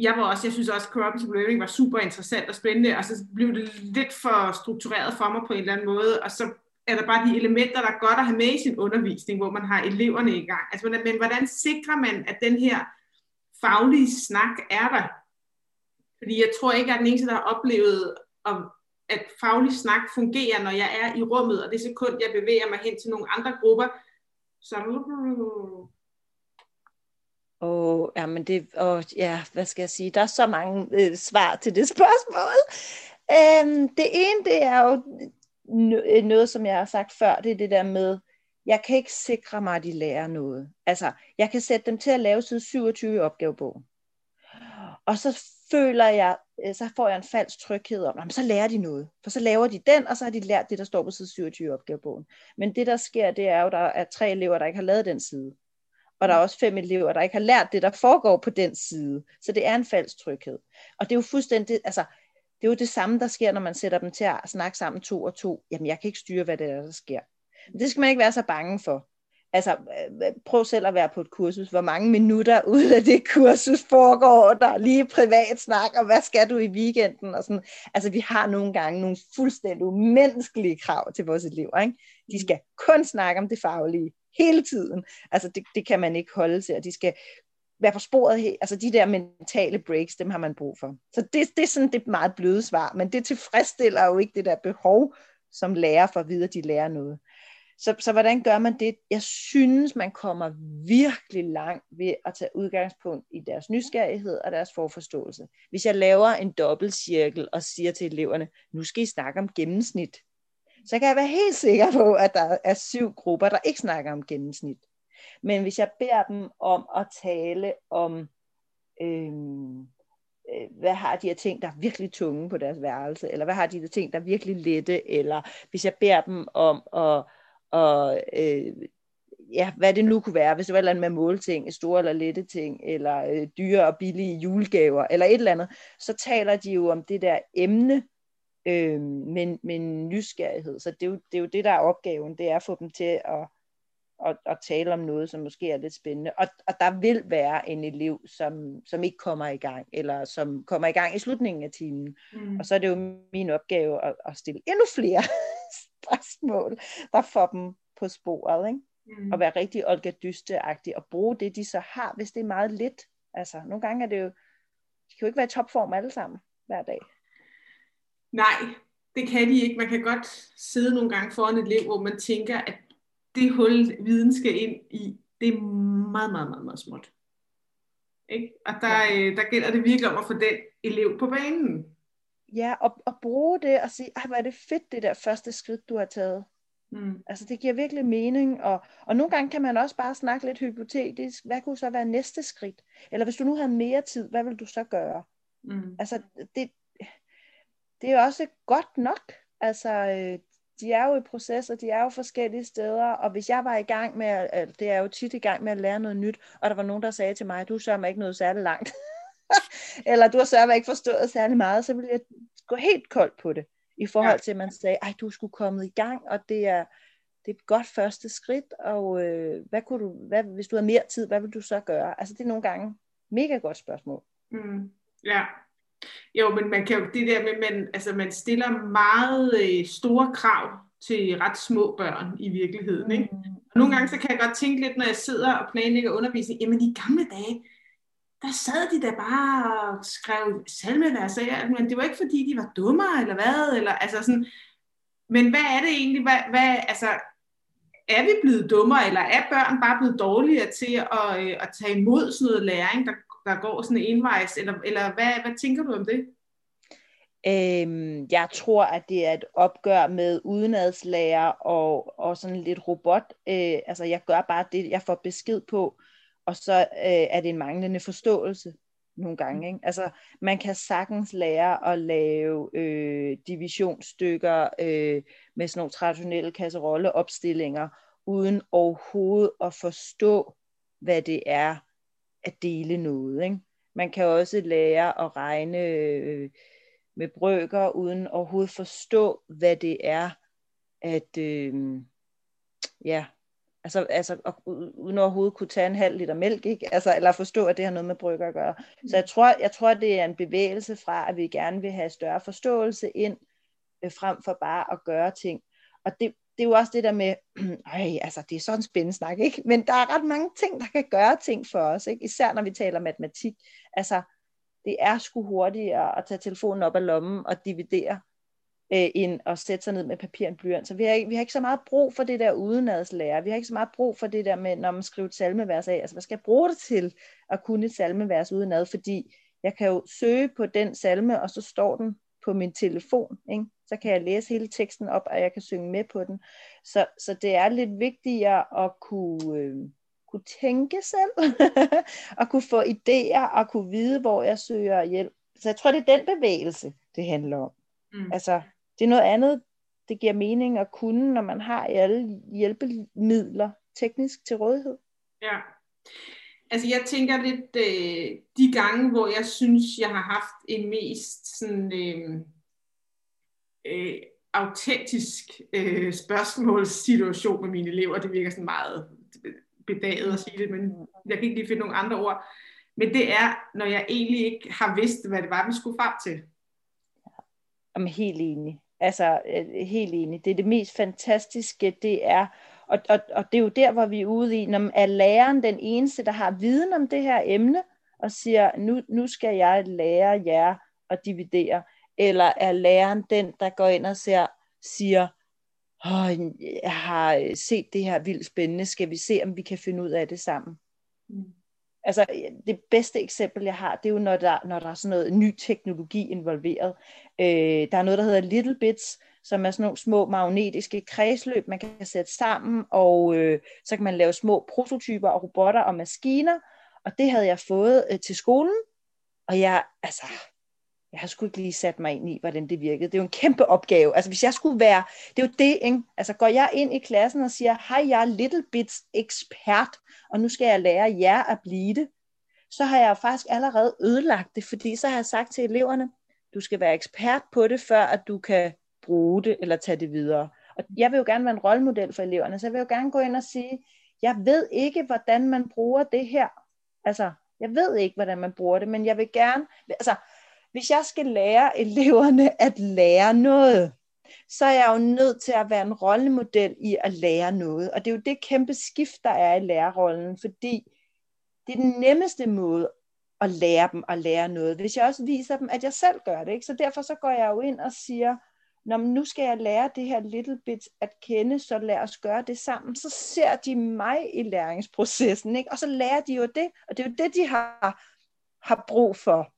jeg var også, jeg synes også, cooperative learning var super interessant og spændende, og så blev det lidt for struktureret for mig på en eller anden måde, og så er der bare de elementer, der er godt at have med i sin undervisning, hvor man har eleverne i gang. Altså, men hvordan sikrer man, at den her faglige snak er der. Fordi jeg tror ikke, at den eneste, der har oplevet, om, at faglig snak fungerer, når jeg er i rummet, og det sekund, jeg bevæger mig hen til nogle andre grupper, så... Og, oh, ja, men det, oh, ja, hvad skal jeg sige, der er så mange øh, svar til det spørgsmål. Øhm, det ene, det er jo øh, noget, som jeg har sagt før, det er det der med, jeg kan ikke sikre mig, at de lærer noget. Altså, jeg kan sætte dem til at lave side 27 i opgavebogen. Og så føler jeg, øh, så får jeg en falsk tryghed om, så lærer de noget. For så laver de den, og så har de lært det, der står på side 27 i opgavebogen. Men det, der sker, det er jo, at der er tre elever, der ikke har lavet den side. Og der er også fem elever, der ikke har lært det, der foregår på den side. Så det er en falsk tryghed. Og det er jo fuldstændig, altså, det er jo det samme, der sker, når man sætter dem til at snakke sammen to og to. Jamen, jeg kan ikke styre, hvad det er, der sker. Men det skal man ikke være så bange for. Altså, øh, prøv selv at være på et kursus. Hvor mange minutter ud af det kursus foregår der lige privat snak, og hvad skal du i weekenden? Og sådan. Altså, vi har nogle gange nogle fuldstændig umenneskelige krav til vores elever. Ikke? De skal kun snakke om det faglige hele tiden. Altså, det, det kan man ikke holde til, og de skal være på sporet. Altså, de der mentale breaks, dem har man brug for. Så det, det er sådan det meget bløde svar, men det tilfredsstiller jo ikke det der behov, som lærer for at vide, at de lærer noget. Så, så hvordan gør man det? Jeg synes, man kommer virkelig langt ved at tage udgangspunkt i deres nysgerrighed og deres forforståelse. Hvis jeg laver en dobbeltcirkel og siger til eleverne, nu skal I snakke om gennemsnit, så kan jeg være helt sikker på, at der er syv grupper, der ikke snakker om gennemsnit. Men hvis jeg beder dem om at tale om, øhm, øh, hvad har de her ting, der er virkelig tunge på deres værelse, eller hvad har de her ting, der er virkelig lette, eller hvis jeg beder dem om at og øh, ja, hvad det nu kunne være, hvis det var et eller andet med målting, store eller lette ting, eller øh, dyre og billige julegaver, eller et eller andet, så taler de jo om det der emne, øh, med, med nysgerrighed. Så det er, jo, det er jo det, der er opgaven, det er at få dem til at, at, at tale om noget, som måske er lidt spændende. Og, og der vil være en elev, som, som ikke kommer i gang, eller som kommer i gang i slutningen af timen. Mm. Og så er det jo min opgave at, at stille endnu flere spørgsmål, der får dem på sporet, ikke? Mm. Og være rigtig Olga dyste og bruge det, de så har, hvis det er meget lidt. Altså, nogle gange er det jo, de kan jo ikke være i topform alle sammen hver dag. Nej, det kan de ikke. Man kan godt sidde nogle gange foran et liv, hvor man tænker, at det hul, viden skal ind i, det er meget, meget, meget, meget småt. Ikke? Og der, ja. øh, der gælder det virkelig om at få den elev på banen. Ja, og, og bruge det og sige, hvor er det fedt, det der første skridt, du har taget. Mm. Altså det giver virkelig mening, og, og nogle gange kan man også bare snakke lidt hypotetisk, hvad kunne så være næste skridt? Eller hvis du nu havde mere tid, hvad vil du så gøre? Mm. Altså det, det er også godt nok. Altså øh, de er jo i proces, og de er jo forskellige steder, og hvis jeg var i gang med, at, det er jo tit i gang med at lære noget nyt, og der var nogen, der sagde til mig, du sørger mig ikke noget særligt langt, eller du har sørget ikke forstået særlig meget, så vil jeg gå helt koldt på det, i forhold ja. til, at man sagde, ej, du skulle komme i gang, og det er, det er et godt første skridt, og øh, hvad kunne du, hvad, hvis du har mere tid, hvad vil du så gøre? Altså, det er nogle gange mega godt spørgsmål. Mm. Ja. Jo, men man kan jo, det der med, man, altså, man stiller meget øh, store krav til ret små børn i virkeligheden, ikke? Mm. Og nogle gange så kan jeg godt tænke lidt, når jeg sidder og planlægger undervisning, jamen i gamle dage, der sad de der bare og skrev salmevers men det var ikke fordi, de var dummere, eller hvad, eller altså sådan, men hvad er det egentlig, hvad, hvad, altså, er vi blevet dummere, eller er børn bare blevet dårligere til at, øh, at tage imod sådan noget læring, der, der går sådan envejs, eller, eller hvad, hvad tænker du om det? Øhm, jeg tror, at det er et opgør med udenadslærer og, og sådan lidt robot. Øh, altså, jeg gør bare det, jeg får besked på og så øh, er det en manglende forståelse nogle gange. Ikke? Altså, man kan sagtens lære at lave øh, divisionsstykker øh, med sådan nogle traditionelle kasserolleopstillinger, uden overhovedet at forstå, hvad det er at dele noget. Ikke? Man kan også lære at regne øh, med brøker, uden overhovedet forstå, hvad det er at øh, ja, Altså, altså uden overhovedet kunne tage en halv liter mælk, ikke? Altså, eller forstå, at det har noget med brygger at gøre. Mm. Så jeg tror, jeg tror, det er en bevægelse fra, at vi gerne vil have større forståelse ind, øh, frem for bare at gøre ting. Og det, det er jo også det der med, øh, altså det er sådan en spændende snak, ikke? Men der er ret mange ting, der kan gøre ting for os, ikke? Især når vi taler matematik. Altså, det er sgu hurtigere at tage telefonen op af lommen og dividere, øh, end at sætte sig ned med papir og blyant. Så vi har, vi har ikke så meget brug for det der udenadslære. Vi har ikke så meget brug for det der med, når man skriver et salmevers af. Altså, hvad skal jeg bruge det til at kunne et salmevers udenad? Fordi jeg kan jo søge på den salme, og så står den på min telefon. Ikke? Så kan jeg læse hele teksten op, og jeg kan synge med på den. Så, så det er lidt vigtigere at kunne, øh, kunne tænke selv, og kunne få idéer, og kunne vide, hvor jeg søger hjælp. Så jeg tror, det er den bevægelse, det handler om. Mm. Altså, det er noget andet, det giver mening at kunne, når man har alle hjælpemidler teknisk til rådighed. Ja. Altså jeg tænker lidt, øh, de gange, hvor jeg synes, jeg har haft en mest sådan, øh, øh, autentisk øh, spørgsmålssituation med mine elever, det virker sådan meget øh, bedaget at sige det, men jeg kan ikke lige finde nogle andre ord. Men det er, når jeg egentlig ikke har vidst, hvad det var, vi skulle frem til. Jamen helt enig. Altså øh, helt enig. Det er det mest fantastiske, det er, og, og, og det er jo der, hvor vi er ude i, når er læreren den eneste, der har viden om det her emne, og siger, nu, nu skal jeg lære jer at dividere, eller er læreren den, der går ind og ser, siger, oh, jeg har set det her vildt spændende, skal vi se, om vi kan finde ud af det sammen. Mm. Altså det bedste eksempel, jeg har, det er jo, når der, når der er sådan noget ny teknologi involveret. Øh, der er noget, der hedder Little Bits, som er sådan nogle små magnetiske kredsløb, man kan sætte sammen, og øh, så kan man lave små prototyper og robotter og maskiner, og det havde jeg fået øh, til skolen, og jeg, altså, jeg har sgu ikke lige sat mig ind i, hvordan det virkede. Det er jo en kæmpe opgave. Altså hvis jeg skulle være, det er jo det, ikke? Altså går jeg ind i klassen og siger, hej, jeg er Little Bits ekspert, og nu skal jeg lære jer at blive det, så har jeg faktisk allerede ødelagt det, fordi så har jeg sagt til eleverne, du skal være ekspert på det, før at du kan bruge det eller tage det videre. Og jeg vil jo gerne være en rollemodel for eleverne, så jeg vil jo gerne gå ind og sige, jeg ved ikke, hvordan man bruger det her. Altså, jeg ved ikke, hvordan man bruger det, men jeg vil gerne, altså, hvis jeg skal lære eleverne at lære noget, så er jeg jo nødt til at være en rollemodel i at lære noget. Og det er jo det kæmpe skift, der er i lærerrollen, fordi det er den nemmeste måde at lære dem at lære noget, hvis jeg også viser dem, at jeg selv gør det. Ikke? Så derfor så går jeg jo ind og siger, når nu skal jeg lære det her little bit at kende, så lad os gøre det sammen. Så ser de mig i læringsprocessen, ikke? og så lærer de jo det, og det er jo det, de har, har brug for.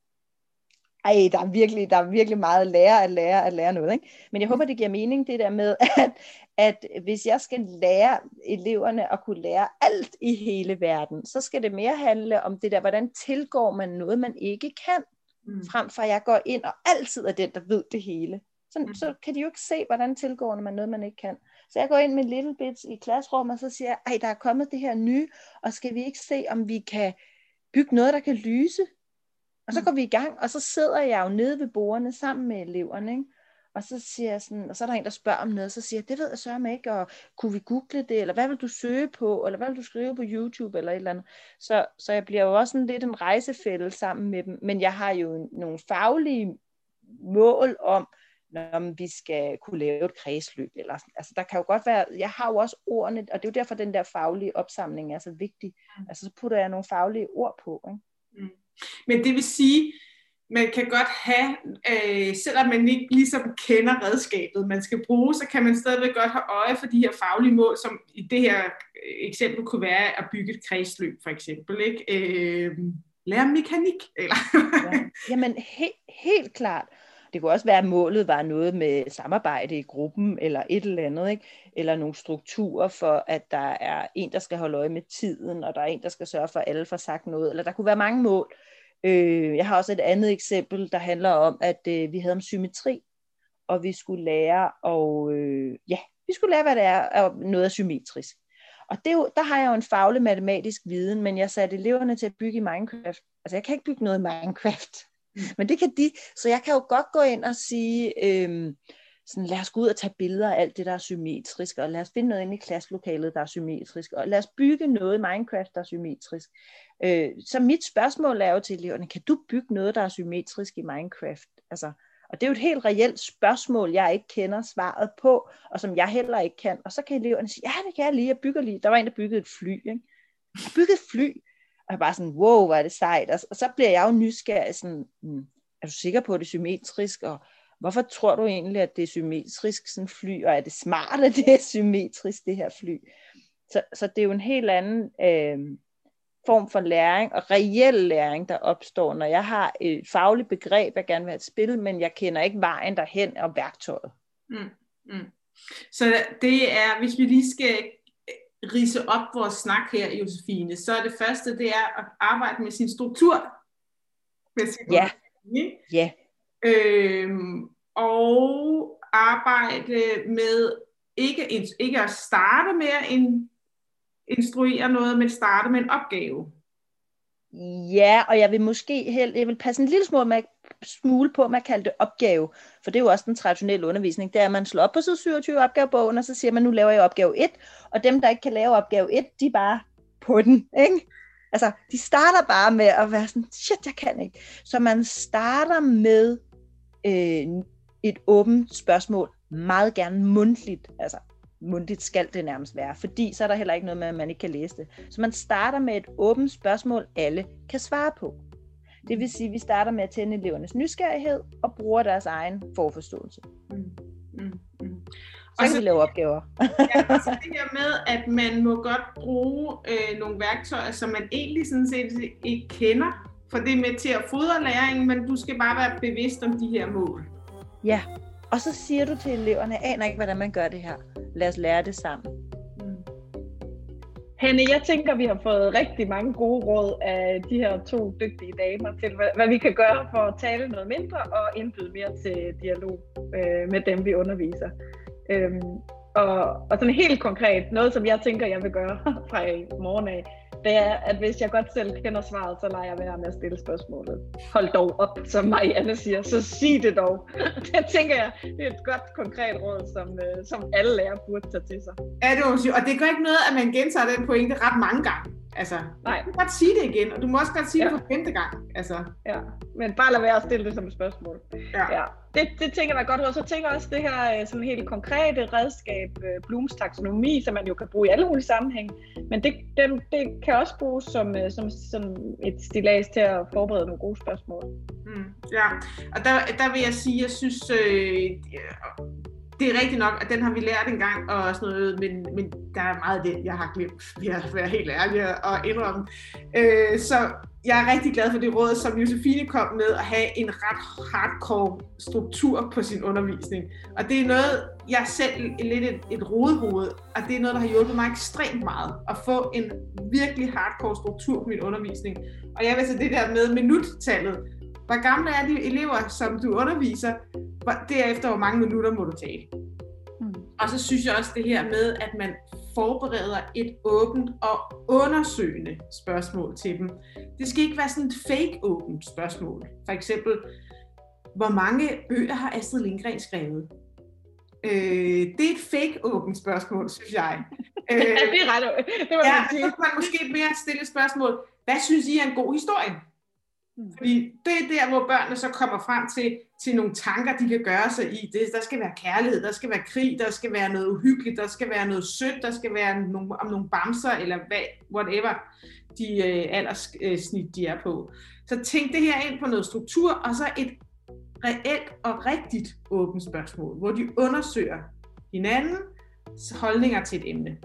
Ej, der er virkelig, der er virkelig meget at lære at lære at lære noget. Ikke? Men jeg håber, det giver mening, det der med, at, at hvis jeg skal lære eleverne at kunne lære alt i hele verden, så skal det mere handle om det der, hvordan tilgår man noget, man ikke kan, mm. frem for at jeg går ind og altid er den, der ved det hele. Så, mm. så kan de jo ikke se, hvordan tilgår man noget, man ikke kan. Så jeg går ind med Little Bits i klasserummet, og så siger jeg, ej, der er kommet det her nye, og skal vi ikke se, om vi kan bygge noget, der kan lyse? Og så mm. går vi i gang, og så sidder jeg jo nede ved bordene sammen med eleverne, ikke? Og så siger jeg sådan, og så er der en, der spørger om noget, så siger jeg, det ved jeg så ikke, og kunne vi google det, eller hvad vil du søge på, eller hvad vil du skrive på YouTube, eller et eller andet. Så, så jeg bliver jo også sådan lidt en rejsefælde sammen med dem, men jeg har jo nogle faglige mål om, når vi skal kunne lave et kredsløb. Eller, altså der kan jo godt være, jeg har jo også ordene, og det er jo derfor, den der faglige opsamling er så vigtig. Mm. Altså så putter jeg nogle faglige ord på. Ikke? Mm. Men det vil sige, man kan godt have, øh, selvom man ikke ligesom kender redskabet, man skal bruge, så kan man stadigvæk godt have øje for de her faglige mål, som i det her eksempel kunne være at bygge et kredsløb, for eksempel. Ikke? Øh, lære mekanik. Eller? ja. Jamen, he- helt klart. Det kunne også være, at målet var noget med samarbejde i gruppen, eller et eller andet, ikke? eller nogle strukturer for, at der er en, der skal holde øje med tiden, og der er en, der skal sørge for, at alle får sagt noget, eller der kunne være mange mål. Øh, jeg har også et andet eksempel, der handler om, at øh, vi havde om symmetri, og vi skulle lære, og øh, ja, vi skulle lære, hvad det er, og noget er symmetrisk. Og det er jo, der har jeg jo en faglig matematisk viden, men jeg satte eleverne til at bygge i Minecraft. Altså jeg kan ikke bygge noget i Minecraft. Men det kan de, så jeg kan jo godt gå ind og sige, øhm, sådan, lad os gå ud og tage billeder af alt det, der er symmetrisk, og lad os finde noget inde i klasselokalet, der er symmetrisk, og lad os bygge noget i Minecraft, der er symmetrisk. Øh, så mit spørgsmål er jo til eleverne, kan du bygge noget, der er symmetrisk i Minecraft? Altså, Og det er jo et helt reelt spørgsmål, jeg ikke kender svaret på, og som jeg heller ikke kan. Og så kan eleverne sige, ja, det kan jeg lige, jeg bygger lige. Der var en, der byggede et fly. Ikke? Jeg byggede et fly. Og jeg bare sådan, wow, hvor er det sejt. Og så bliver jeg jo nysgerrig, sådan, hmm, er du sikker på, at det er symmetrisk? Og hvorfor tror du egentlig, at det er symmetrisk, sådan fly? Og er det smart, at det er symmetrisk, det her fly? Så, så det er jo en helt anden øh, form for læring, og reel læring, der opstår, når jeg har et fagligt begreb, jeg gerne vil have et spil, men jeg kender ikke vejen derhen og værktøjet. Mm, mm. Så det er, hvis vi lige skal rise op vores snak her, Josefine, så er det første, det er at arbejde med sin struktur. Med sin ja. ja. Øhm, og arbejde med ikke, ikke at starte med at instruere noget, men starte med en opgave. Ja, og jeg vil måske helt, jeg vil passe en lille smule, med, smule på med at kalde det opgave, for det er jo også den traditionelle undervisning, det er, at man slår op på side 27 opgavebogen, og så siger man, nu laver jeg opgave 1, og dem, der ikke kan lave opgave 1, de er bare på den, ikke? Altså, de starter bare med at være sådan, shit, jeg kan ikke. Så man starter med øh, et åbent spørgsmål, meget gerne mundtligt, altså mundtligt skal det nærmest være, fordi så er der heller ikke noget med, at man ikke kan læse det. Så man starter med et åbent spørgsmål, alle kan svare på. Det vil sige, at vi starter med at tænde elevernes nysgerrighed og bruger deres egen forforståelse. Mm. Mm. Mm. Så kan så, vi lave opgaver. ja, og så det her med, at man må godt bruge øh, nogle værktøjer, som man egentlig sådan set ikke kender, for det er med til at fodre læringen, men du skal bare være bevidst om de her mål. Ja, og så siger du til eleverne, jeg aner ikke, hvordan man gør det her. Lad os lære det sammen. Mm. Hanne, jeg tænker, vi har fået rigtig mange gode råd af de her to dygtige damer til, hvad, hvad vi kan gøre for at tale noget mindre og indbyde mere til dialog øh, med dem, vi underviser. Øhm, og, og sådan helt konkret, noget som jeg tænker, jeg vil gøre fra i morgen af, det er, at hvis jeg godt selv kender svaret, så lader jeg være med at stille spørgsmålet. Hold dog op, som Marianne siger, så sig det dog. det tænker jeg, det er et godt konkret råd, som, øh, som alle lærere burde tage til sig. Ja, det må sige. Og det gør ikke noget, at man gentager den pointe ret mange gange. Altså, Nej. du kan godt sige det igen, og du må også godt sige ja. det for femte gang. Altså. Ja, men bare lad være at stille det som et spørgsmål. Ja. ja. Det, det tænker jeg godt, og så tænker jeg også det her øh, sådan helt konkrete redskab, øh, Blooms taksonomi, som man jo kan bruge i alle mulige sammenhænge, men det, det, det kan også bruges som, øh, som, som et stilas til at forberede nogle gode spørgsmål. Mm, ja, og der, der vil jeg sige, jeg synes, øh, det er rigtigt nok, at den har vi lært en gang og sådan noget, men, men der er meget af det, jeg har glemt, vil jeg være helt ærlig og indrømme. Øh, så jeg er rigtig glad for det råd, som Josefine kom med, at have en ret hardcore struktur på sin undervisning. Og det er noget, jeg selv er lidt et, et rodehoved, og det er noget, der har hjulpet mig ekstremt meget, at få en virkelig hardcore struktur på min undervisning. Og jeg vil så det der med minuttallet. Hvor gamle er de elever, som du underviser? Derefter, hvor mange minutter må du tale? Mm. Og så synes jeg også det her med, at man forbereder et åbent og undersøgende spørgsmål til dem. Det skal ikke være sådan et fake åbent spørgsmål. For eksempel, hvor mange bøger har Astrid Lindgren skrevet? Øh, det er et fake åbent spørgsmål, synes jeg. Øh, ja, det er ret. Det var ja, så kan man måske mere stille spørgsmål. Hvad synes I er en god historie? Mm. Fordi det er der, hvor børnene så kommer frem til, til nogle tanker, de kan gøre sig i. Det, der skal være kærlighed, der skal være krig, der skal være noget uhyggeligt, der skal være noget sødt, der skal være nogle, om nogle bamser, eller hvad, whatever de øh, alderssnit øh, de er på. Så tænk det her ind på noget struktur, og så et reelt og rigtigt åbent spørgsmål, hvor de undersøger hinandens holdninger til et emne.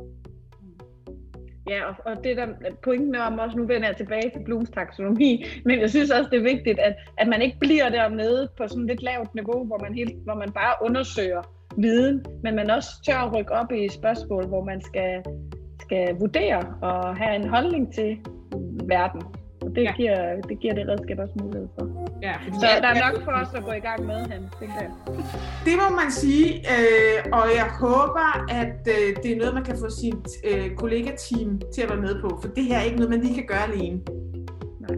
Ja, og, og det der pointen om også, nu vender jeg tilbage til Blooms taksonomi, men jeg synes også, det er vigtigt, at, at man ikke bliver dernede på sådan lidt lavt niveau, hvor man, helt, hvor man bare undersøger viden, men man også tør at rykke op i spørgsmål, hvor man skal, skal vurdere og have en holdning til verden. Og det, ja. giver, det giver det redskab også mulighed for. Ja, så der er nok for os at gå i gang med, han, tænker jeg. Det må man sige, øh, og jeg håber, at øh, det er noget, man kan få sin øh, kollegateam til at være med på, for det her er ikke noget, man lige kan gøre alene. Nej.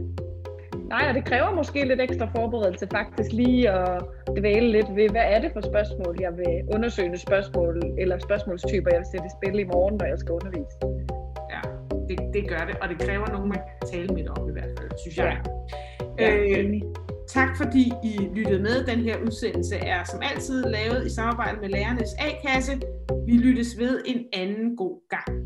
Nej, og det kræver måske lidt ekstra forberedelse faktisk lige at dvæle lidt ved, hvad er det for spørgsmål, jeg vil undersøge spørgsmål, eller spørgsmålstyper, jeg vil sætte i spil i morgen, når jeg skal undervise det, det gør det, og det kræver nogen, man kan tale med om i hvert fald, synes jeg. Ja. Øh, Tak fordi I lyttede med. Den her udsendelse er som altid lavet i samarbejde med Lærernes A-kasse. Vi lyttes ved en anden god gang.